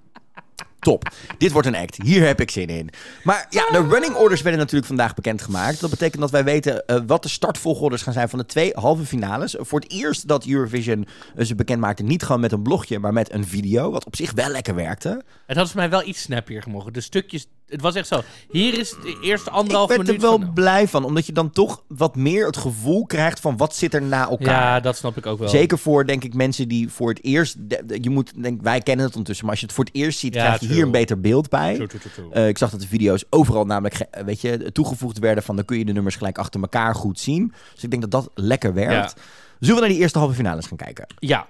Top. Dit wordt een act. Hier heb ik zin in. Maar ja, de running orders werden natuurlijk vandaag bekendgemaakt. Dat betekent dat wij weten eh, wat de startvolgorders gaan zijn van de twee halve finales. Voor het eerst dat Eurovision eh, ze bekend maakte, niet gewoon met een blogje, maar met een video. Wat op zich wel lekker werkte. Het had voor mij wel iets snappier gemogen. De stukjes, het was echt zo. Hier is de eerste Ik anderhalf minuut. er wel van- blij van, omdat je dan toch wat meer het gevoel krijgt van wat zit er na elkaar. Ja, dat snap ik ook wel. Zeker voor, denk ik, mensen die voor het eerst... je moet, denk, wij kennen het ondertussen, maar als je het voor het eerst ziet, Ja, krijg je true. hier een beter beeld bij. True, true. Eh, ik zag dat de video's overal namelijk ge- weet je, toegevoegd werden van... dan kun je de nummers gelijk achter elkaar goed zien. Dus ik denk dat dat lekker werkt. Zullen we naar die eerste halve finales gaan kijken? ja,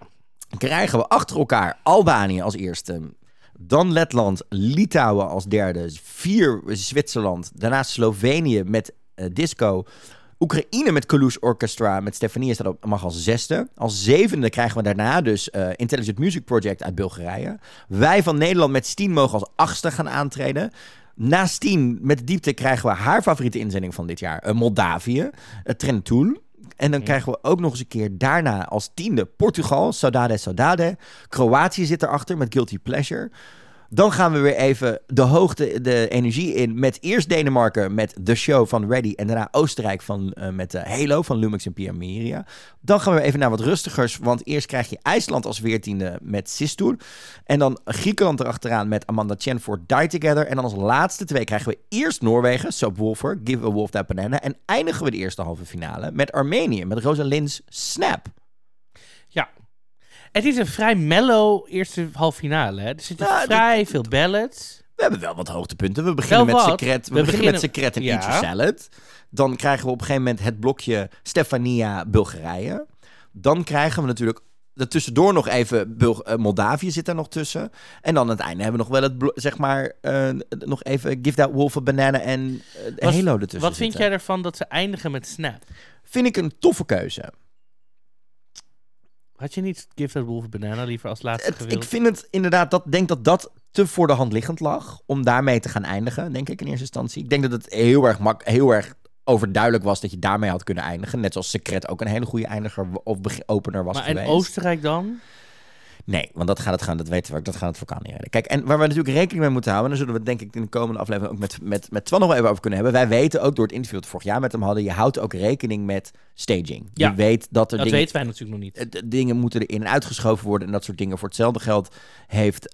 krijgen we achter elkaar Albanië als eerste. Dan Letland, Litouwen als derde. Vier Zwitserland. Daarna Slovenië met eh, disco. Oekraïne met Kalush Orchestra met Stefania staat op, mag als zesde. Als zevende krijgen we daarna dus eh, Intelligent Music Project uit Bulgarije. Wij van Nederland met Steen mogen als achtste gaan aantreden. Na Steen met diepte krijgen we haar favoriete inzending van dit jaar. eh, Moldavië, uh, Trentoul. En dan krijgen we ook nog eens een keer daarna als tiende Portugal, Saudade Saudade. Kroatië zit erachter met Guilty Pleasure. Dan gaan we weer even de hoogte, de energie in met eerst Denemarken met The Show van Ready. En daarna Oostenrijk van, eh, met eh, Halo van Lumix en Pia. Dan gaan we even naar wat rustigers, want eerst krijg je IJsland als veertiende met Sistur. En dan Griekenland erachteraan met Amanda Chen voor Die Together. En dan als laatste twee krijgen we eerst Noorwegen, Subwoofer, Give a Wolf That Banana. En eindigen we de eerste halve finale met Armenië, met Rosalind's Snap. Het is een vrij mellow eerste halve finale. Hè? Er zitten Nou, vrij veel ballads. We hebben wel wat hoogtepunten. We beginnen Wel met wat. secret. We, We beginnen met secret en Ja. eat your salad. Dan krijgen we op een gegeven moment het blokje Stefania Bulgarije. Dan krijgen we natuurlijk er tussendoor nog even Bul- eh, Moldavië zit er nog tussen. En dan aan het einde hebben we nog wel het zeg maar eh, nog even Give That Wolf a Banana en uh, Halo ertussen. Wat vind zitten. jij ervan dat ze eindigen met Snap? Vind ik een toffe keuze. Had je niet Give That Wolf Banana liever als laatste gewild? ik vind het inderdaad, dat denk dat dat te voor de hand liggend lag om daarmee te gaan eindigen, denk ik in eerste instantie. Ik denk dat het heel erg, mak heel erg overduidelijk was dat je daarmee had kunnen eindigen. Net zoals Secret ook een hele goede eindiger of opener was maar in geweest. Oostenrijk dan? Nee, want dat gaat het gaan, dat weten we ook, dat gaat het vulkaan niet redden. Kijk, en waar we natuurlijk rekening mee moeten houden, en daar zullen we het denk ik in de komende aflevering ook met, met, met Twan nog wel even over kunnen hebben. Wij weten ook door het interview dat we vorig jaar met hem hadden, je houdt ook rekening met staging. Ja, je weet dat er Dat dingen weten wij natuurlijk nog niet. eh, d- dingen moeten erin en uitgeschoven worden en dat soort dingen. Voor hetzelfde geld heeft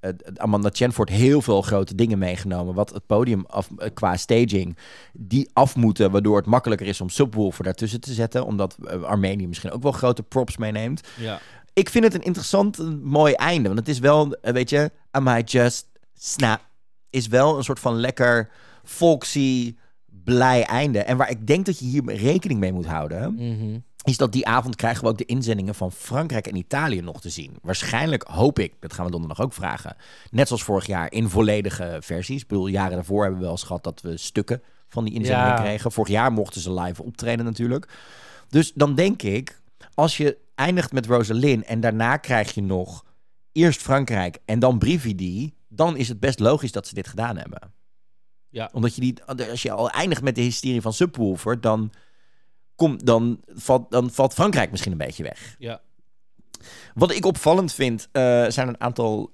het Amanda Chenford heel veel grote dingen meegenomen. Wat het podium af, qua staging, die af moeten, waardoor het makkelijker is om Subwoofer daartussen te zetten. Omdat Armenië misschien ook wel grote props meeneemt. Ja. Ik vind het een interessant, een mooi einde. Want het is wel, eh, weet je, I might just snap. Is wel een soort van lekker folksy, blij einde. En waar ik denk dat je hier rekening mee moet houden Mhm. is dat die avond krijgen we ook de inzendingen van Frankrijk en Italië nog te zien. Waarschijnlijk hoop ik, dat gaan we donderdag ook vragen, net zoals vorig jaar in volledige versies. Ik bedoel, jaren daarvoor hebben we wel eens gehad dat we stukken van die inzendingen Ja. kregen. Vorig jaar mochten ze live optreden natuurlijk. Dus dan denk ik, als je eindigt met Rosalind en daarna krijg je nog eerst Frankrijk en dan Brividi, dan is het best logisch dat ze dit gedaan hebben. Ja. Omdat je die, als je al eindigt met de hysterie van Subwoofer, dan, komt, dan, valt, dan valt Frankrijk misschien een beetje weg. Ja. Wat ik opvallend vind, eh, zijn een aantal.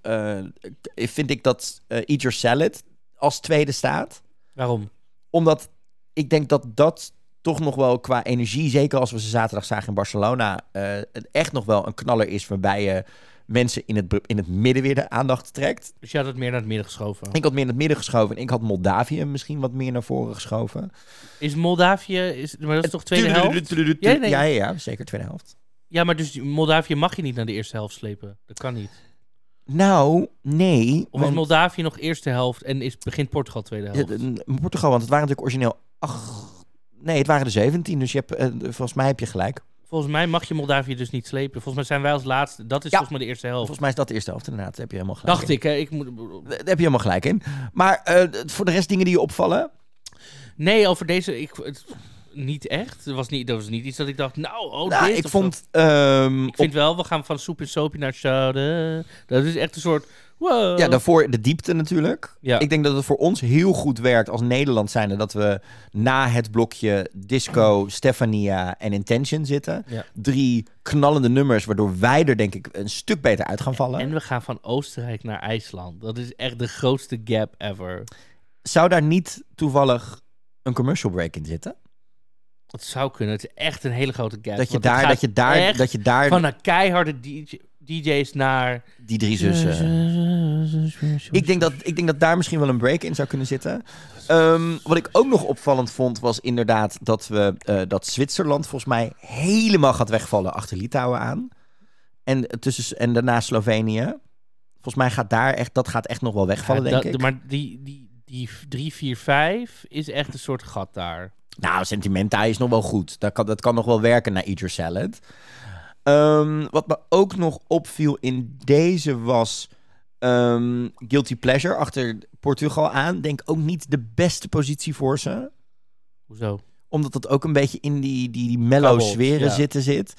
k- vind ik dat eh Eat Your Salad als tweede staat. Waarom? Omdat ik denk dat dat toch nog wel qua energie, zeker als we ze zaterdag zagen in Barcelona, eh, het echt nog wel een knaller is waarbij je mensen in het, in het midden weer de aandacht trekt. Dus je had het meer naar het midden geschoven. Ik had meer in het midden geschoven en ik had Moldavië misschien wat meer naar voren geschoven. Is Moldavië, is, maar dat is toch tweede helft? Ja, nee. Ja, ja, ja, zeker tweede helft. Ja, maar dus Moldavië mag je niet naar de eerste helft slepen. Dat kan niet. Nou, nee. Of is want- Moldavië nog eerste helft en is, begint Portugal tweede Ja, helft? de- Portugal, want het waren natuurlijk origineel acht... Nee, het waren er 17, dus je hebt, eh, volgens mij heb je gelijk. Volgens mij mag je Moldavië dus niet slepen. Volgens mij zijn wij als laatste. Dat is Ja. volgens mij de eerste helft. Volgens mij is dat de eerste helft, inderdaad. Daar heb je helemaal gelijk Dacht in. ik, hè? Ik moet... Daar heb je helemaal gelijk in. Maar eh, voor de rest dingen die je opvallen... Nee, over deze... Ik, het- niet echt. Het was niet, dat was niet iets dat ik dacht, nou, oh, nou, dit. ik vond... ehm, Ik vind wel, we gaan van soep en soapje naar chode. Dat is echt een soort... Wow. ja, daarvoor de diepte natuurlijk. Ja. Ik denk dat het voor ons heel goed werkt als Nederland zijnde... dat we na het blokje Disco, Stefania en Intention zitten. Ja. Drie knallende nummers, waardoor wij er denk ik een stuk beter uit gaan vallen. En we gaan van Oostenrijk naar IJsland. Dat is echt de grootste gap ever. Zou daar niet toevallig een commercial break in zitten? Dat zou kunnen. Het is echt een hele grote gap. Dat je het daar, dat je daar, dat je daar Van een keiharde DJ DJ's naar... die drie zussen. Ik denk, dat, ik denk dat daar misschien wel een break in zou kunnen zitten. Ehm, wat ik ook nog opvallend vond, was inderdaad dat, we, eh, dat Zwitserland volgens mij helemaal gaat wegvallen achter Litouwen aan. En, tussen, en daarna Slovenië. Volgens mij gaat daar echt, dat gaat echt nog wel wegvallen, Ja, denk dat- ik. Maar die, die, die 3, 4, 5 is echt een soort gat daar. Nou, Sentimenta is nog wel goed. Dat kan, dat kan nog wel werken naar Eat Your Salad. Ehm, wat me ook nog opviel in deze was... Ehm, guilty pleasure achter Portugal aan. Denk ook niet de beste positie voor ze. Hoezo? Omdat dat ook een beetje in die, die, die mellow sferen ja. zitten zit.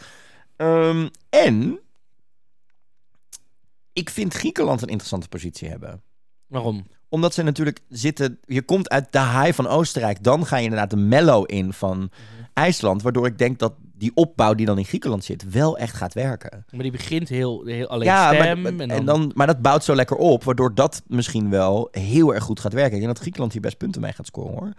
Ehm, en ik vind Griekenland een interessante positie hebben. Waarom? Omdat ze natuurlijk zitten... Je komt uit de high van Oostenrijk. Dan ga je inderdaad de mellow in van Mhm. IJsland. Waardoor ik denk dat die opbouw die dan in Griekenland zit... wel echt gaat werken. Maar die begint heel, heel alleen ja, stem. maar, en en dan, dan, maar dat bouwt zo lekker op. Waardoor dat misschien wel heel erg goed gaat werken. Ik denk dat Griekenland hier best punten mee gaat scoren hoor.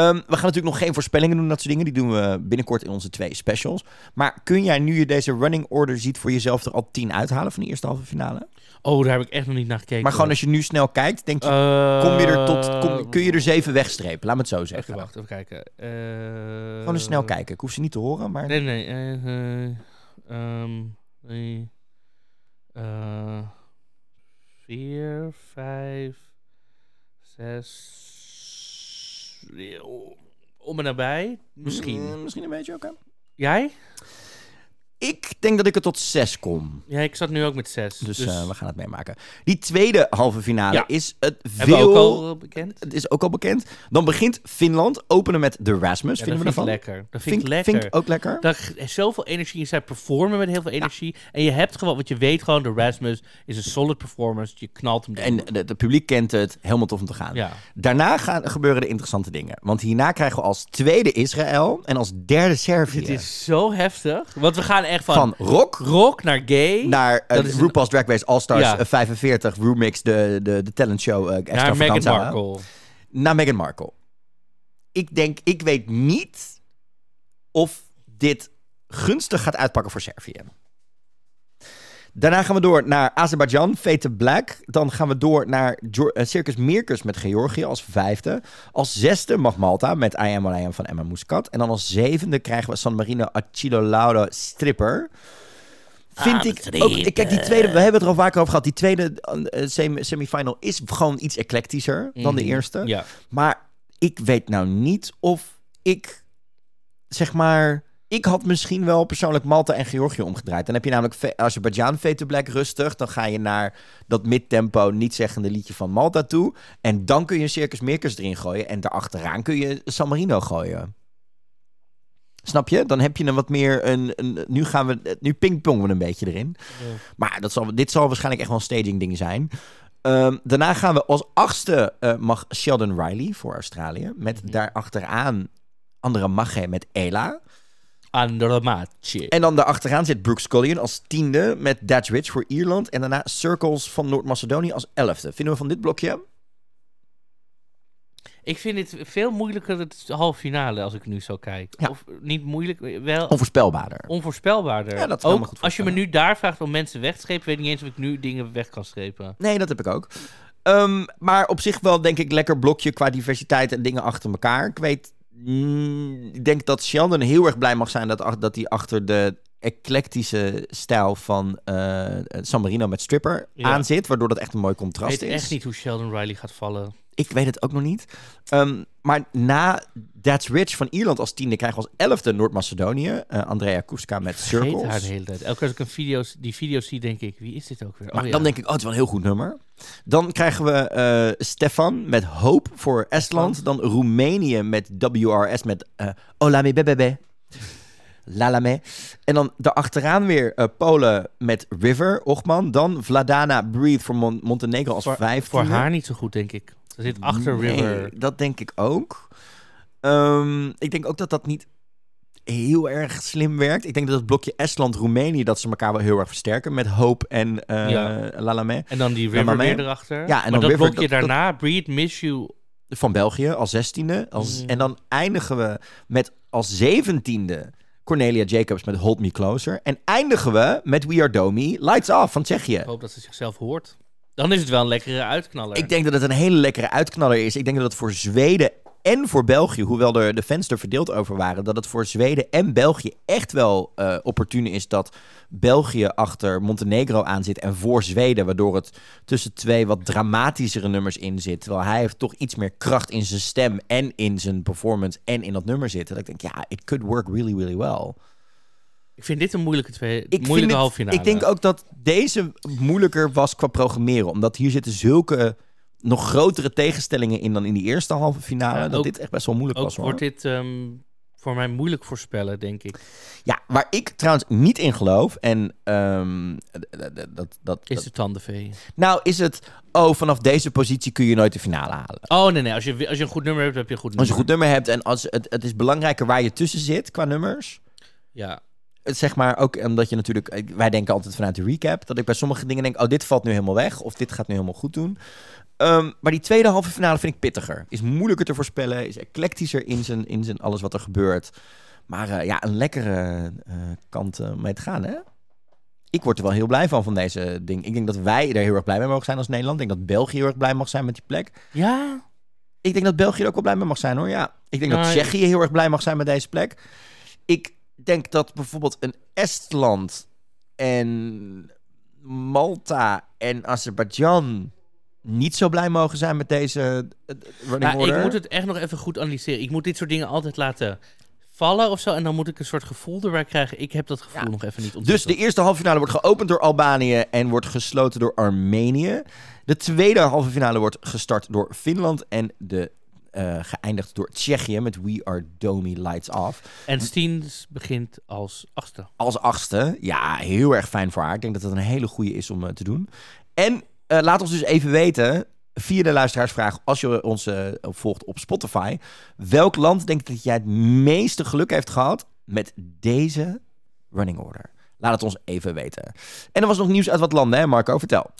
Ehm, we gaan natuurlijk nog geen voorspellingen doen, dat soort dingen. Die doen we binnenkort in onze twee specials. Maar kun jij nu je deze running order ziet voor jezelf er al tien uithalen van de eerste halve finale? Oh, daar heb ik echt nog niet naar gekeken. Maar gewoon als je nu snel kijkt, denk je, Eh, kom je er tot, kom- kun je er zeven wegstrepen? Laat me het zo zeggen. Even wacht, even kijken. Eh, Gewoon eens snel kijken. Ik hoef ze niet te horen, maar... Nee, nee. eh, eh, ehm, nee. Eh, vier, vijf, zes... Om en nabij. Misschien. Mm, misschien een beetje, oké. Jij? Ik denk dat ik er tot zes kom. Ja, ik zat nu ook met zes. Dus, Dus, eh, we gaan het meemaken. Die tweede halve finale Ja. is het hebben veel... ook al eh, bekend? Het is ook al bekend. Dan begint Finland openen met de Rasmus. Ja, vinden dat we vind ik ervan? lekker. Dat vind, ik lekker. Vind ik ook lekker. Dat is zoveel energie. Zij performen met heel veel energie. En je hebt gewoon, want je weet gewoon, de Rasmus is een solid performance. Je knalt hem. En het het publiek kent het. Helemaal tof om te gaan. ja. Daarna gaan, gebeuren de interessante dingen. Want hierna krijgen we als tweede Israël en als derde Servië. Dit is zo heftig. Want we gaan echt van, Van rock rock naar gay. naar uh, Dat is RuPaul's Drag Race All-Stars Ja. eh, 45, Remix, de, de, de talentshow. eh extra naar Meghan. Markle. Naar Meghan Markle. Ik denk, ik weet niet of dit gunstig gaat uitpakken voor Servië. Daarna gaan we door naar Azerbeidzjan, Fate Black. Dan gaan we door naar eh, Circus Mirkus met Georgië als vijfde. Als zesde mag Malta met I Am What I Am van Emma Muscat. En dan als zevende krijgen we San Marino Achilo Lauro Stripper. Vind Ah, ik de ook. Kijk, die tweede, we hebben het er al vaker over gehad. Die tweede eh, semi- semifinal is gewoon iets eclectischer dan de Mhm. eerste. Ja. Maar ik weet nou niet of ik, zeg maar... Ik had misschien wel persoonlijk Malta en Georgië omgedraaid. Dan heb je namelijk Azerbeidzjan, Fate Black rustig. Dan ga je naar dat midtempo, niet zeggende liedje van Malta toe. En dan kun je Circus Mirkus erin gooien. En daarachteraan kun je San Marino gooien. Snap je? Dan heb je een wat meer een... een nu gaan we... Nu pingpongen we een beetje erin. Maar dat zal, dit zal waarschijnlijk echt wel een staging ding zijn. Ehm, daarna gaan we als achtste eh, mag Sheldon Riley voor Australië. Met Mhm. daarachteraan andere Magge met Ela. Andromaatje. En dan daarachteraan zit Brooke Scullion als tiende met That's Rich voor Ierland. En daarna Circles van Noord-Macedonië als elfde. Vinden we van dit blokje? Ik vind dit veel moeilijker het halve finale als ik nu zo kijk. Ja. Of niet moeilijk, wel Onvoorspelbaarder. onvoorspelbaarder. Ja, dat Ook goed als je me nu daar vraagt om mensen weg te strepen, weet ik niet eens of ik nu dingen weg kan strepen. Nee, dat heb ik ook. Ehm, maar op zich wel, denk ik, lekker blokje qua diversiteit en dingen achter elkaar. Ik weet, mm, ik denk dat Sheldon heel erg blij mag zijn dat, dat hij achter de eclectische stijl van eh, San Marino met stripper Ja. aan zit. Waardoor dat echt een mooi Ik contrast weet is. echt niet hoe Sheldon Riley gaat vallen. Ik weet het ook nog niet. Ehm, maar na That's Rich van Ierland als tiende krijgen we als elfde Noord-Macedonië. eh, Andrea Kuska met Vergeet haar de Circles. hele tijd. Elke keer als ik een video's, die video's zie, denk ik, wie is dit ook weer? Maar oh, ja. dan denk ik, oh, het is wel een heel goed nummer. Dan krijgen we Stefan met Hope voor Estland. Dan Roemenië met WRS met Olame Bebebe. Lalame. En dan daarachteraan weer eh, Polen met River, Ochman. Dan Vladana Breathe voor Mon- Montenegro als voor, vijfde. voor haar niet zo goed, denk ik. Ze zit achter Nee, River. dat denk ik ook. Ehm, ik denk ook dat dat niet heel erg slim werkt. Ik denk dat het blokje Estland-Roemenië... dat ze elkaar wel heel erg versterken... met Hope en eh Ja. Lalame. En dan die River weer erachter. Ja, en maar dan dat River, blokje dat- dat- daarna, Breed, Miss You. Van België als zestiende. Als, Mm. En dan eindigen we met als zeventiende... Cornelia Jacobs met Hold Me Closer. En eindigen we met We Are Domi, Lights Off van Tsjechië. Ik hoop dat ze zichzelf hoort. Dan is het wel een lekkere uitknaller. Ik denk dat het een hele lekkere uitknaller is. Ik denk dat het voor Zweden en voor België, hoewel er de fans er verdeeld over waren, dat het voor Zweden en België echt wel eh opportun is dat België achter Montenegro aan zit en voor Zweden, waardoor het tussen twee wat dramatischere nummers in zit. Terwijl hij heeft toch iets meer kracht in zijn stem en in zijn performance en in dat nummer zitten. Dat ik denk, ja, it could work really, really well. Ik vind dit een moeilijke, twee, Ik, moeilijke halve finale. ik denk ook dat deze moeilijker was qua programmeren. Omdat hier zitten zulke nog grotere tegenstellingen in dan in die eerste halve finale. Ja, dat ook- dit echt best wel moeilijk Ook was hoor. wordt dit ehm, voor mij moeilijk voorspellen, denk ik. Ja, waar ik trouwens niet in geloof. En ehm, dat, dat, Is dat- de tandenvee. nou is het, oh vanaf deze positie kun je nooit de finale halen. Oh, nee, nee. Als je, als je een goed nummer hebt, heb je een goed Als je nummer. een goed nummer hebt en als het, het is belangrijker waar je tussen zit qua nummers. Ja. Het zeg maar ook omdat je natuurlijk, wij denken altijd vanuit de recap, dat ik bij sommige dingen denk, oh dit valt nu helemaal weg of dit gaat nu helemaal goed doen. Ehm, maar die tweede halve finale vind ik pittiger. Is moeilijker te voorspellen, is eclectischer in zijn, in zijn alles wat er gebeurt. Maar eh, ja, een lekkere eh, kant eh, mee te gaan, hè? Ik word er wel heel blij van, van deze ding. Ik denk dat wij er heel erg blij mee mogen zijn als Nederland. Ik denk dat België heel erg blij mag zijn met die plek. Ja? Ik denk dat België er ook wel blij mee mag zijn hoor. Ja. Ik denk dat Tsjechië heel erg blij mag zijn met deze plek. Ik denk dat bijvoorbeeld een Estland en Malta en Azerbeidzjan niet zo blij mogen zijn met deze eh, running Nou, order. ik moet het echt nog even goed analyseren. Ik moet dit soort dingen altijd laten vallen of zo. En dan moet ik een soort gevoel erbij krijgen. Ik heb dat gevoel Ja. nog even niet Dus ontwikkeld. de eerste halve finale wordt geopend door Albanië en wordt gesloten door Armenië. De tweede halve finale wordt gestart door Finland en de eh, geëindigd door Tsjechië met We Are Domi Lights Off. En Steens begint als achtste. als achtste. Ja, heel erg fijn voor haar. Ik denk dat dat een hele goede is om eh, te doen. En eh, laat ons dus even weten, via de luisteraarsvraag, als je ons eh, volgt op Spotify, welk land denk je dat jij het meeste geluk heeft gehad met deze running order? Laat het ons even weten. En er was nog nieuws uit wat landen, hè Marco? Vertel.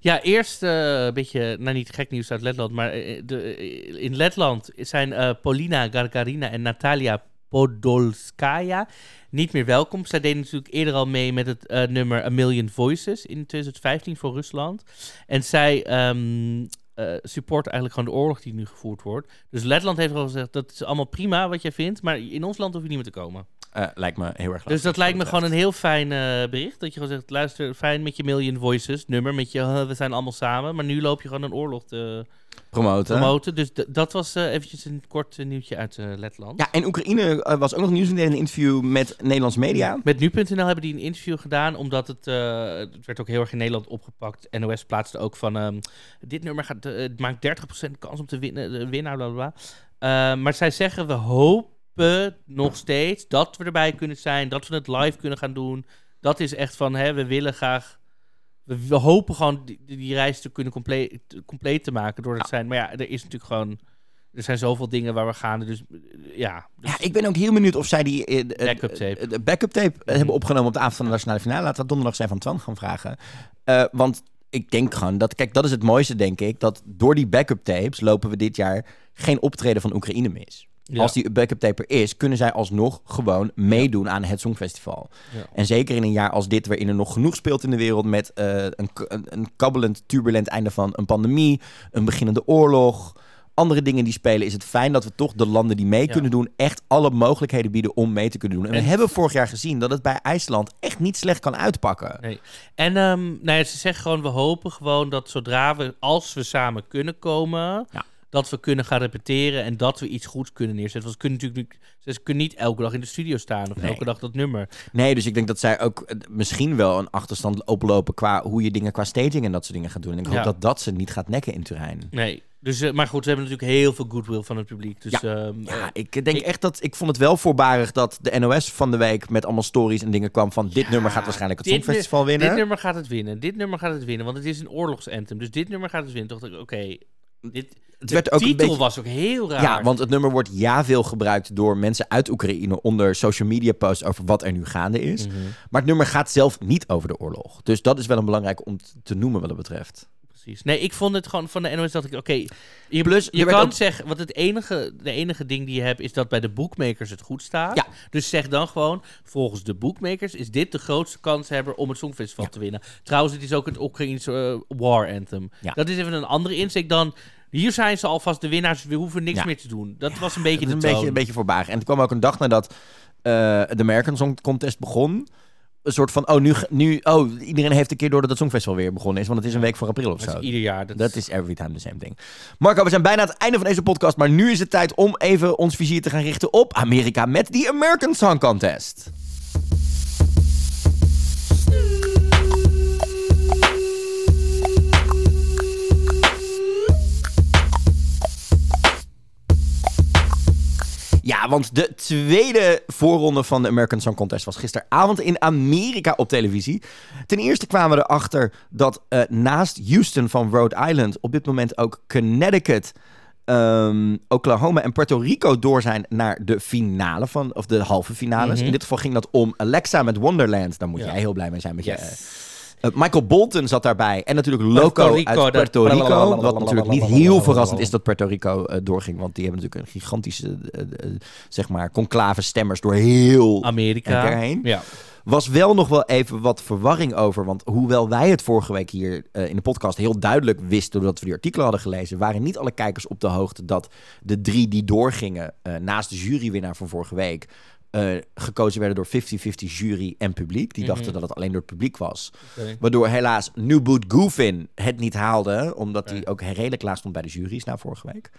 Ja, eerst eh, een beetje, nou niet gek nieuws uit Letland, maar de, in Letland zijn eh, Polina Gargarina en Natalia Podolskaya niet meer welkom. Zij deden natuurlijk eerder al mee met het eh, nummer A Million Voices in 2015 voor Rusland. En zij eh, supporten eigenlijk gewoon de oorlog die nu gevoerd wordt. Dus Letland heeft al gezegd, dat is allemaal prima wat jij vindt, maar in ons land hoef je niet meer te komen. Eh, lijkt me heel erg leuk. Dus dat lijkt me gewoon een heel fijn eh, bericht. Dat je gewoon zegt, luister, fijn met je Million Voices nummer, met je "Huh, we zijn allemaal samen. Maar nu loop je gewoon een oorlog te promoten. promoten. Dus dat was eh, eventjes een kort nieuwtje uit Letland. Ja, en Oekraïne was ook nog nieuws in een interview met Nederlands media. Met nu.nl hebben die een interview gedaan, omdat het, het werd ook heel erg in Nederland opgepakt. NOS plaatste ook van, ehm, dit nummer gaat, maakt 30% kans om te winnen, winnaar, bla bla maar zij zeggen, we hopen nog steeds dat we erbij kunnen zijn, dat we het live kunnen gaan doen. Dat is echt van, hè, we willen graag, we, hopen gewoon die, die reis te kunnen compleet, compleet te maken door het zijn. Maar ja, er is natuurlijk gewoon, er zijn zoveel dingen waar we gaan, dus ja. Dus- Ja, ik ben ook heel benieuwd of zij die eh, Backup tape. eh, de backup tape eh, hebben opgenomen op de avond van de nationale finale. Laten we donderdag zijn van Twan gaan vragen. Want ik denk gewoon dat, kijk, dat is het mooiste, denk ik. Dat door die backup tapes lopen we dit jaar geen optreden van Oekraïne mis. Ja. Als die backup tape er is, kunnen zij alsnog gewoon meedoen aan het Songfestival. Ja. En zeker in een jaar als dit, waarin er nog genoeg speelt in de wereld met eh, een, een, een kabbelend, turbulent einde van een pandemie, een beginnende oorlog, andere dingen die spelen, is het fijn dat we toch de landen die mee kunnen doen, echt alle mogelijkheden bieden om mee te kunnen doen. En, En- we hebben vorig jaar gezien dat het bij IJsland echt niet slecht kan uitpakken. Nee. En ehm, nou ja, ze zeggen gewoon, we hopen gewoon dat zodra we, als we samen kunnen komen, Ja. Dat we kunnen gaan repeteren en dat we iets goeds kunnen neerzetten. Want ze kunnen natuurlijk ze kunnen niet elke dag in de studio staan of Nee. elke dag dat nummer. Nee, dus ik denk dat zij ook eh, misschien wel een achterstand oplopen qua hoe je dingen qua staging en dat soort dingen gaat doen. En ik hoop Ja. dat dat ze niet gaat nekken in Turijn. Nee. Dus, eh, maar goed, we hebben natuurlijk heel veel goodwill van het publiek. Dus Ja. ehm, Ja, eh, ik denk ik- echt dat ik vond het wel voorbarig dat de NOS van de week met allemaal stories en dingen kwam van dit nummer gaat waarschijnlijk het Songfestival winnen. Dit nummer gaat het winnen. Dit nummer gaat het winnen, want het is een oorlogsanthem. Dus dit nummer gaat het winnen. Toch dacht ik, oké, dit het werd ook titel beetje was ook heel raar. Ja, want het nummer wordt ja veel gebruikt door mensen uit Oekraïne onder social media posts over wat er nu gaande is. Mhm. Maar het nummer gaat zelf niet over de oorlog. Dus dat is wel een belangrijk om te noemen wat dat betreft. Precies. Nee, ik vond het gewoon van de NOS dat ik, oké, je, Plus, je kan ook- zeggen, want het enige, de enige ding die je hebt is dat bij de bookmakers het goed staat. Ja. Dus zeg dan gewoon, volgens de bookmakers is dit de grootste kanshebber om het Songfestival Ja. te winnen. Trouwens, het is ook het Oekraïense eh, war anthem. Ja. Dat is even een andere insteek dan, hier zijn ze alvast de winnaars, we hoeven niks meer te doen. Dat was een beetje de een toon. beetje, een beetje voorbarig. En het kwam ook een dag nadat eh, de American Song Contest begon. Een soort van, oh, nu, nu, oh, iedereen heeft een keer door dat het Songfestival weer begonnen is. Want het is een week voor april of Dat zo. is ieder jaar. Dat, Dat is every time the same thing. Marco, we zijn bijna aan het einde van deze podcast. Maar nu is het tijd om even ons vizier te gaan richten op Amerika met die American Song Contest. Ja, want de tweede voorronde van de American Song Contest was gisteravond in Amerika op televisie. Ten eerste kwamen we erachter dat eh, naast Houston van Rhode Island op dit moment ook Connecticut, ehm, Oklahoma en Puerto Rico door zijn naar de finale van, of de halve finales. Mhm. In dit geval ging dat om Alexa met Wonderland. Daar moet Ja. jij heel blij mee zijn met je. Yes. Eh, Michael Bolton zat daarbij. En natuurlijk Loco Puerto Rico, uit Puerto Rico. Wat natuurlijk niet heel verrassend is dat Puerto Rico eh, doorging. Want die hebben natuurlijk een gigantische, eh, zeg maar, conclave stemmers door heel Amerika. erheen. Ja. Was wel nog wel even wat verwarring over. Want hoewel wij het vorige week hier in de podcast heel duidelijk wisten... doordat we die artikelen hadden gelezen... waren niet alle kijkers op de hoogte dat de drie die doorgingen... naast de jurywinnaar van vorige week... eh, gekozen werden door 50-50 jury en publiek. Die dachten dat het alleen door het publiek was. Waardoor helaas New Boot Goofin het niet haalde. Omdat hij ook redelijk laag stond bij de jury's na vorige week.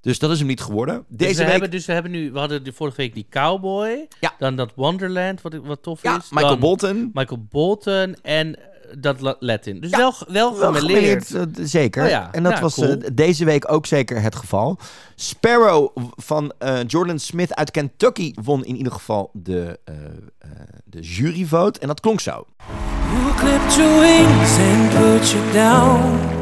Dus dat is hem niet geworden. Dus Deze we week... hebben dus we hebben nu we hadden de vorige week die Cowboy, Ja. dan dat Wonderland wat wat tof ja, is, Michael dan Bolton. Michael Bolton en dat La- Latin. Dus Ja, wel wel Wel gemêleerd. gemêleerd, eh, zeker. Oh ja, en dat ja, was cool. eh, deze week ook zeker het geval. Sparrow van eh, Jordan Smith uit Kentucky won in ieder geval de, eh eh, de juryvote. En dat klonk zo. You clipped your wings and put you down.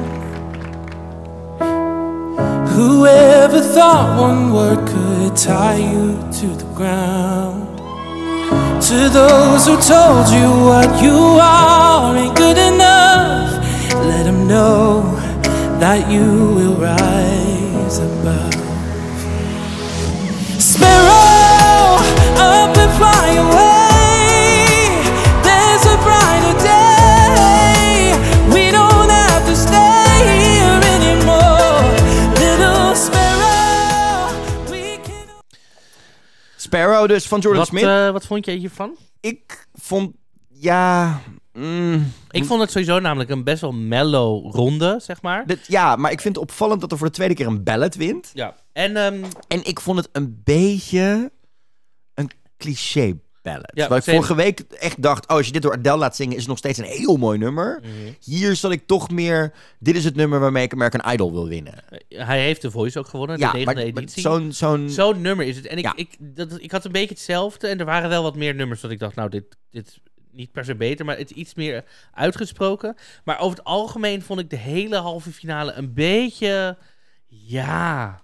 Whoever thought one word could tie you to the ground? To those who told you what you are ain't good enough, let them know that you will rise above. Sparrow, Sparrow dus van Jordan Wat, Smith. eh, wat vond jij hiervan? Ik vond, ja... mm, Ik vond het sowieso namelijk een best wel mellow ronde, zeg maar. dit, ja, maar ik vind het opvallend dat er voor de tweede keer een ballad wint. Ja. En ehm, En ik vond het een beetje een cliché ballad. Ja, Waar ik same. vorige week echt dacht, oh, als je dit door Adele laat zingen, is het nog steeds een heel mooi nummer. Mhm. Hier zat ik toch meer, dit is het nummer waarmee ik American Idol wil winnen. hij heeft de Voice ook gewonnen, ja, de negende editie. zo'n, zo'n, Zo'n nummer is het. En ik, Ja. ik, dat, ik had een beetje hetzelfde. En er waren wel wat meer nummers dat ik dacht, nou, dit, dit niet per se beter, maar het is iets meer uitgesproken. Maar over het algemeen vond ik de hele halve finale een beetje, ja...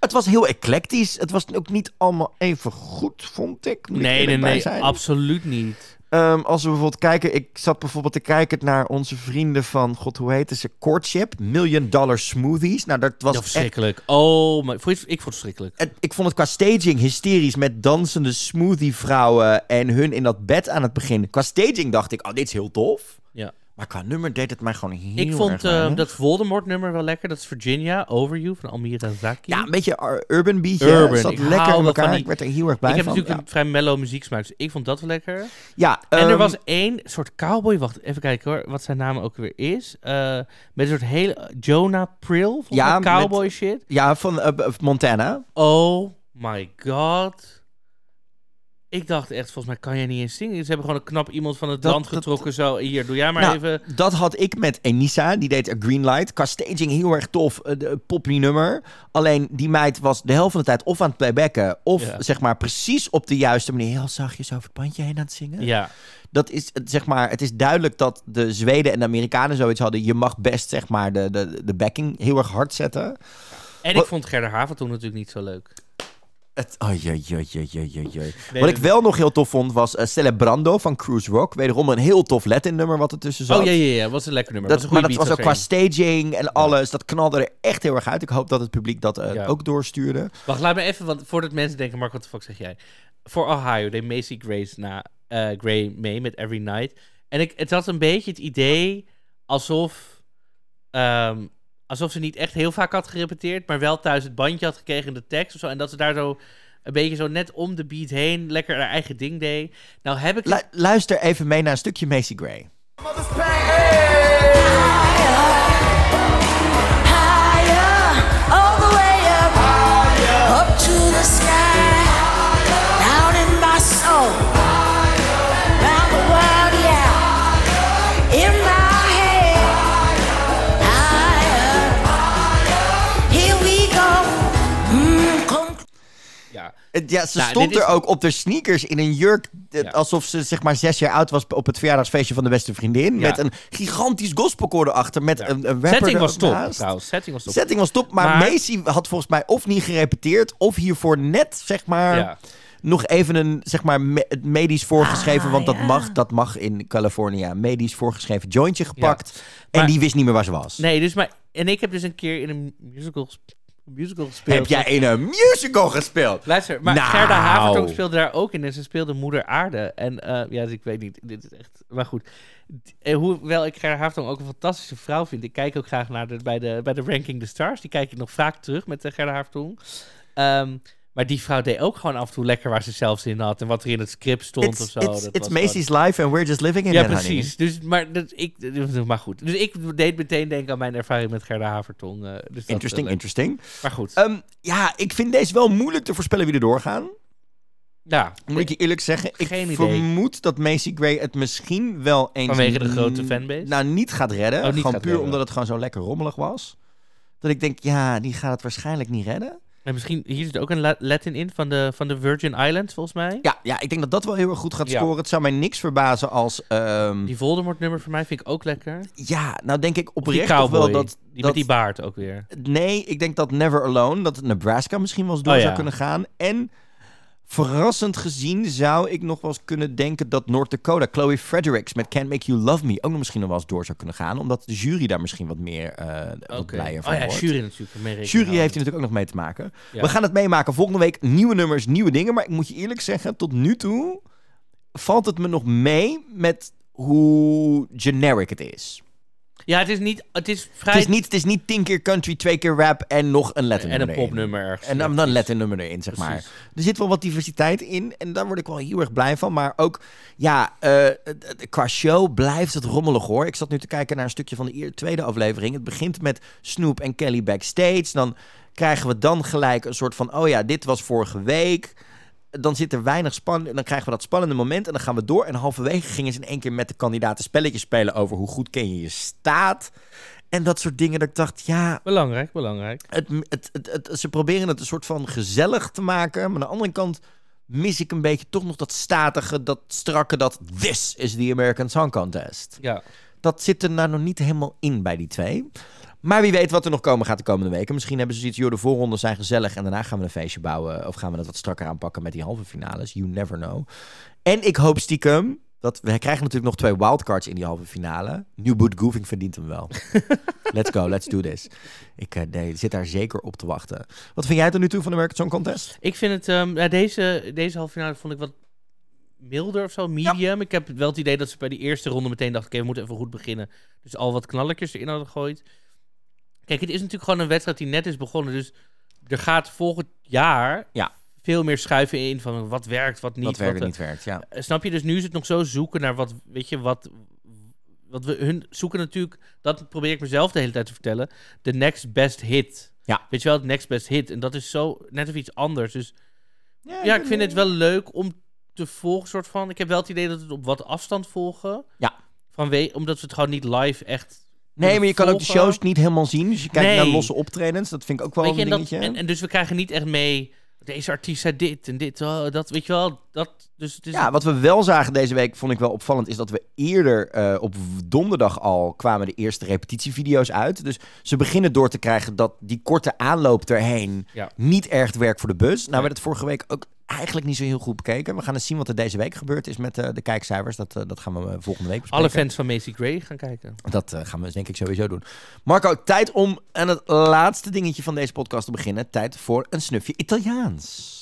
het was heel eclectisch. Het was ook niet allemaal even goed, vond ik. moet ik Nee, nee, nee, zijn. absoluut niet. Ehm, als we bijvoorbeeld kijken, ik zat bijvoorbeeld te kijken naar onze vrienden van, god hoe heet ze, Courtship, Million Dollar Smoothies. Nou, dat was Ja, echt verschrikkelijk. Oh, maar, ik vond het verschrikkelijk. Het- ik vond het qua staging hysterisch met dansende smoothie vrouwen en hun in dat bed aan het begin. Qua staging dacht ik, oh, dit is heel tof. Ja. Maar qua nummer deed het mij gewoon heel Ik vond eh, dat Voldemort-nummer wel lekker. Dat is Virginia, Over You, van Almira Zaki. Ja, een beetje urban beatje. Urban, Zat ik lekker in elkaar. van die- Ik werd er heel erg blij ik heb van. natuurlijk een vrij mellow muzieksmaak, dus ik vond dat wel lekker. ja, En ehm, er was één soort cowboy, wacht even kijken hoor, wat zijn naam ook weer is. Eh, met een soort hele, Jonah Prill, volgens Ja, cowboy shit. Ja, van eh, Montana. Oh my god. Ik dacht echt, volgens mij kan jij niet eens zingen. Ze hebben gewoon een knap iemand van het Dat- land dat- getrokken. Zo, hier, doe jij maar Nou, even. Dat had ik met Enisa, die deed A Green Light. Qua staging heel erg tof, eh, de poppy nummer. Alleen die meid was de helft van de tijd of aan het playbacken... of Ja. zeg maar precies op de juiste manier heel zachtjes over het bandje heen aan het zingen. Ja, dat is het, zeg maar, het is duidelijk dat de Zweden en de Amerikanen zoiets hadden. Je mag best zeg maar de, de, de backing heel erg hard zetten. en Wat- ik vond Gerda Haven toen natuurlijk niet zo leuk. Het, oh. Nee, Wat ik wel nog heel tof vond was uh, Celebrando van Cruise Rock. Wederom een heel tof Latin nummer wat er tussen zat. Oh ja, ja, ja, was een lekker nummer. Dat, was een maar dat was ook qua staging en alles. Dat knalde er echt heel erg uit. Ik hoop dat het publiek dat eh, Ja. ook doorstuurde. Wacht, laat me even, want voordat mensen denken, Mark, wat de fuck zeg jij? Voor Ohio deed Macy Grace na eh, Gray mee met Every Night. En ik, het had een beetje het idee alsof, ehm, alsof ze niet echt heel vaak had gerepeteerd, maar wel thuis het bandje had gekregen in de tekst of zo. En dat ze daar zo een beetje zo net om de beat heen lekker haar eigen ding deed. Nou heb ik... Lu- luister even mee naar een stukje Macy Gray. Higher, all the way up, up to the sky, Ja, ze Nou, stond is- er ook op de sneakers in een jurk. eh, Ja. Alsof ze zeg maar zes jaar oud was op het verjaardagsfeestje van de beste vriendin. Ja. Met een gigantisch gospelkoor erachter. Met Ja. een, een rapper Setting was top, trouwens. Setting was top. Setting was top. Maar, Maar- Macy had volgens mij of niet gerepeteerd. Of hiervoor net zeg maar ja. nog even een zeg maar me- medisch voorgeschreven. Ah, want dat, ja. mag, dat mag in California. Medisch voorgeschreven jointje gepakt. En Maar- die wist niet meer waar ze was. Nee, dus maar... En ik heb dus een keer in een musical, musical gespeeld. Heb jij in een musical gespeeld? Luister, maar Nou. Gerda Havertong speelde daar ook in en ze speelde Moeder Aarde. En eh, ja, dus ik weet niet, dit is echt... Maar goed, eh, hoewel ik Gerda Havertong ook een fantastische vrouw vind, ik kijk ook graag naar de, bij, de, bij de Ranking the Stars. Die kijk ik nog vaak terug met uh, Gerda Havertong. Ehm, maar die vrouw deed ook gewoon af en toe lekker waar ze zelf zin had en wat er in het script stond It's, of zo. it's, Dat it's Macy's life and we're just living in ja, it, honey. precies. Dus, maar, dat, ik, maar goed. Dus ik deed meteen denken aan mijn ervaring met Gerda Havertong. eh, dus dat, eh, Interesting, interesting. Maar goed. Ehm, ja, ik vind deze wel moeilijk te voorspellen wie er doorgaan. ja, Moet ik je eerlijk zeggen. Ik Geen idee. vermoed dat Macy Gray het misschien wel eens... Vanwege de grote fanbase? Nou, niet gaat redden. Oh, niet gewoon gaat puur redden. omdat het gewoon zo lekker rommelig was. Dat ik denk, ja, die gaat het waarschijnlijk niet redden. En misschien, hier zit ook een La- Latin in van de, van de Virgin Islands, volgens mij. Ja, ja, ik denk dat dat wel heel erg goed gaat Ja. scoren. Het zou mij niks verbazen als... ehm, Die Voldemort nummer voor mij vind ik ook lekker. ja, nou denk ik oprecht wel dat... die dat met die baard ook weer. Nee, ik denk dat Never Alone, dat Nebraska misschien wel eens door Oh, zou ja. kunnen gaan. En verrassend gezien zou ik nog wel eens kunnen denken dat North Dakota, Chloe Fredericks met Can't Make You Love Me ook nog misschien nog wel eens door zou kunnen gaan. Omdat de jury daar misschien wat meer eh wat blijer van Oh ja, wordt. jury natuurlijk. Jury houden. heeft hier natuurlijk ook nog mee te maken. Ja. We gaan het meemaken. Volgende week nieuwe nummers, nieuwe dingen. Maar ik moet je eerlijk zeggen, tot nu toe valt het me nog mee met hoe generic het is. Ja, het is niet... Het is vrij... Het is niet, het is niet tien keer country, twee keer rap en nog een Latin en een popnummer ergens. En dan, een nummer erin, zeg maar. Er zit wel wat diversiteit in en daar word ik wel heel erg blij van. Maar ook, ja, eh, qua show blijft het rommelig hoor. Ik zat nu te kijken naar een stukje van de tweede aflevering. Het begint met Snoop en Kelly backstage. Dan krijgen we dan gelijk een soort van, oh ja, dit was vorige week. Dan zit er weinig spanning. Dan krijgen we dat spannende moment en dan gaan we door. En halverwege gingen ze in één keer met de kandidaten spelletjes spelen over hoe goed ken je je staat. En dat soort dingen dat ik dacht, ja, Belangrijk, belangrijk. het, het, het, het- ze proberen het een soort van gezellig te maken. Maar aan de andere kant mis ik een beetje toch nog dat statige, dat strakke, dat this is the American Song Contest. Ja. Dat zit er nou nog niet helemaal in bij die twee. Maar wie weet wat er nog komen gaat de komende weken. Misschien hebben ze zoiets, joh, de voorrondes zijn gezellig en daarna gaan we een feestje bouwen. Of gaan we dat wat strakker aanpakken met die halve finales. You never know. En ik hoop stiekem, dat we krijgen natuurlijk nog twee wildcards in die halve finale. New Boot Goofing verdient hem wel. let's go, let's do this. Ik eh, nee, zit daar zeker op te wachten. Wat vind jij tot nu toe van de American Song Contest? Ik vind het... ehm, ja, deze, deze halve finale vond ik wat milder of zo, medium. Ik heb wel het idee dat ze bij die eerste ronde meteen dachten... oké, we moeten even goed beginnen. Dus al wat knallertjes erin hadden gegooid. Kijk, het is natuurlijk gewoon een wedstrijd die net is begonnen. Dus er gaat volgend jaar Ja. veel meer schuiven in van wat werkt, wat niet. wat werkt wat, niet werkt, ja. Eh, Snap je? Dus nu is het nog zo zoeken naar wat, weet je, wat, wat we hun zoeken natuurlijk, dat probeer ik mezelf de hele tijd te vertellen, de next best hit. Ja. Weet je wel, het next best hit. En dat is zo net of iets anders. Dus ja, ik vind het wel leuk om te volgen, soort van. Ik heb wel het idee dat we het op wat afstand volgen. Ja. Vanwege, omdat we het gewoon niet live echt. Nee, maar je kan ook de shows niet helemaal zien. Dus je kijkt Nee. naar losse optredens. Dat vind ik ook wel je, een en, dat, dingetje. en, en dus we krijgen niet echt mee. Deze artiest zei dit en dit, oh, dat, weet je wel. Dat, dus het is Ja, wat we wel zagen deze week, vond ik wel opvallend, is dat we eerder eh, op donderdag al kwamen de eerste repetitievideo's uit. Dus ze beginnen door te krijgen dat die korte aanloop erheen Ja. niet echt werkt voor de bus. Nou werd het vorige week ook eigenlijk niet zo heel goed bekeken. We gaan eens zien wat er deze week gebeurd is met eh, de kijkcijfers. Dat, eh, dat gaan we eh, volgende week bespreken. alle fans van Macy Gray gaan kijken. Dat gaan we denk ik sowieso doen. Marco, tijd om aan het laatste dingetje van deze podcast te beginnen. Tijd voor een snufje Italiaans.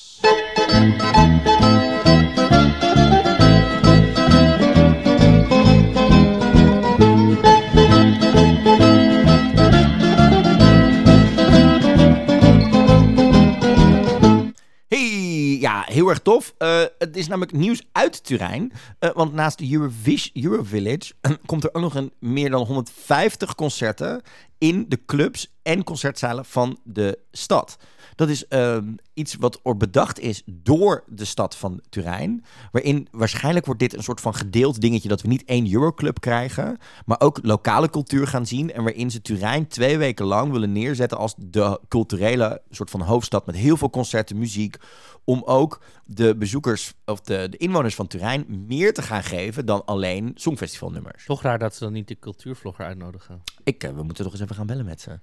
Heel erg tof. Eh, het is namelijk nieuws uit Turijn. Eh, want naast de Eurovillage komt er ook nog een meer dan 150 concerten in de clubs en concertzalen van de stad. Dat is ehm, iets wat er bedacht is door de stad van Turijn. Waarin waarschijnlijk wordt dit een soort van gedeeld dingetje dat we niet één Euroclub krijgen. Maar ook lokale cultuur gaan zien. En waarin ze Turijn twee weken lang willen neerzetten als de culturele soort van hoofdstad. Met heel veel concerten, muziek. Om ook de bezoekers of de, de inwoners van Turijn meer te gaan geven dan alleen songfestivalnummers. Toch raar dat ze dan niet de cultuurvlogger uitnodigen. Ik, eh, we moeten toch eens even gaan bellen met ze.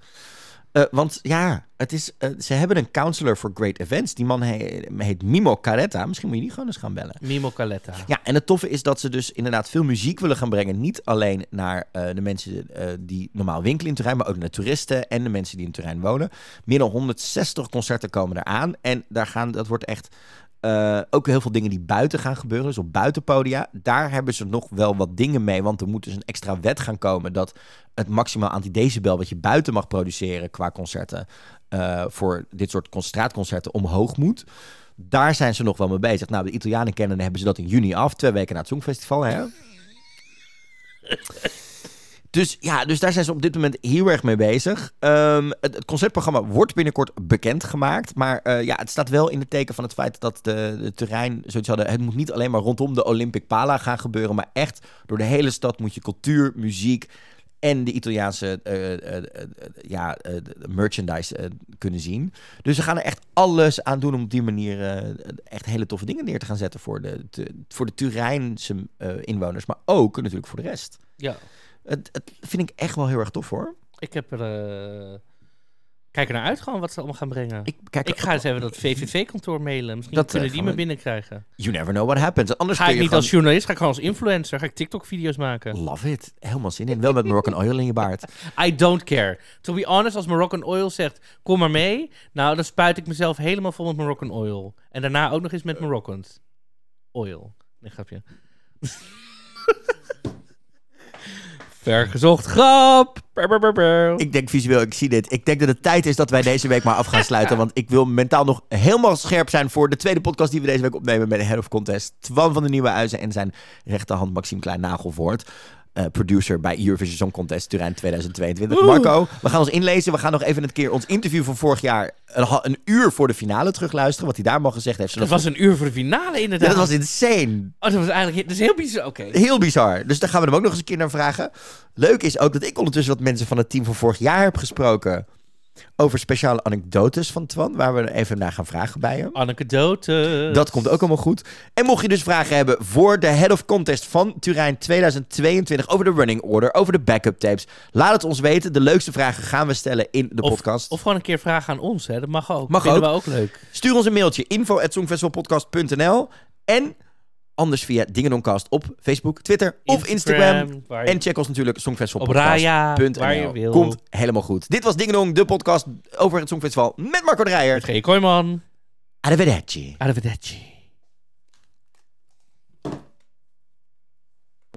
Eh, want ja, het is, eh, ze hebben een counselor for great events. Die man he- heet Mimo Caretta. Misschien moet je die gewoon eens gaan bellen. Mimo Caletta. Ja, en het toffe is dat ze dus inderdaad veel muziek willen gaan brengen. Niet alleen naar eh, de mensen die normaal winkelen in Turijn, maar ook naar toeristen en de mensen die in Turijn wonen. Meer dan 160 concerten komen eraan. En daar gaan, dat wordt echt eh, ook heel veel dingen die buiten gaan gebeuren. Dus op buitenpodia. Daar hebben ze nog wel wat dingen mee. Want er moet dus een extra wet gaan komen dat het maximaal anti-decibel wat je buiten mag produceren qua concerten. eh, voor dit soort con- straatconcerten omhoog moet. Daar zijn ze nog wel mee bezig. Nou, de Italianen kennen hebben ze dat in juni af. Twee weken na het Songfestival, hè? Dus ja, dus daar zijn ze op dit moment heel erg mee bezig. Ehm, het, concertprogramma wordt binnenkort bekendgemaakt. Maar eh, ja, het staat wel in het teken van het feit dat de, de terrein zoiets hadden. Het moet niet alleen maar rondom de Olympic Pala gaan gebeuren. Maar echt door de hele stad moet je cultuur, muziek en de Italiaanse eh, eh, ja, merchandise kunnen zien. Dus ze gaan er echt alles aan doen om op die manier echt hele toffe dingen neer te gaan zetten voor de, voor de Turijnse inwoners. Maar ook natuurlijk voor de rest. Ja, Het, het vind ik echt wel heel erg tof hoor. ik heb er... eh, Kijk er naar uit gewoon wat ze allemaal gaan brengen. Ik, Ik, kijk, ga eens even dat VVV-kantoor mailen. Misschien Dat, kunnen die me binnenkrijgen. You never know what happens. Anders Ga ik niet als journalist, ga ik gewoon als influencer. Ga ik TikTok-video's maken. Love it. Helemaal zin in. Wel met Moroccan oil in je baard. I don't care. To be honest, als Moroccan Oil zegt, kom maar mee. Nou, dan spuit ik mezelf helemaal vol met Moroccan Oil. En daarna ook nog eens met Moroccans. Oil. Nee, grapje. Vergezocht grap. Ik denk visueel, ik zie dit. Ik denk dat het tijd is dat wij deze week maar af gaan sluiten. Want ik wil mentaal nog helemaal scherp zijn voor de tweede podcast die we deze week opnemen met de Head of Contest. Twan van de Nieuwe Huizen en zijn rechterhand Maxime Klein-Nagelvoort. Eh, producer bij Eurovision Song Contest Turijn 2022. Marco, we gaan ons inlezen. We gaan nog even een keer ons interview van vorig jaar een, uur voor de finale terugluisteren. Wat hij daar mag gezegd heeft. Dat was een uur voor de finale Ja, inderdaad. dat was insane. Oh, dat was eigenlijk... Dat is heel bizar. Oké. Heel bizar. Dus daar gaan we hem ook nog eens een keer naar vragen. Leuk is ook dat ik ondertussen wat mensen van het team van vorig jaar heb gesproken. Over speciale anekdotes van Twan, waar we even naar gaan vragen bij hem. Anekdote. Dat komt ook allemaal goed. En mocht je dus vragen hebben voor de Head of Contest van Turijn 2022 over de running order, over de backup tapes, laat het ons weten. De leukste vragen gaan we stellen in de Of- podcast. Of gewoon een keer vragen aan ons, hè. Dat mag ook. Mag Vinden ook. we ook leuk. Stuur ons een mailtje info@songfestivalpodcast.nl en anders via Dingedoncast op Facebook, Twitter of Instagram. En check ons natuurlijk op songfestivalpodcast.nl. Komt helemaal goed. Dit was Dingedong, de podcast over het Songfestival met Marco Dreyer. Met G. Kooijman. Arrivederci. Arrivederci.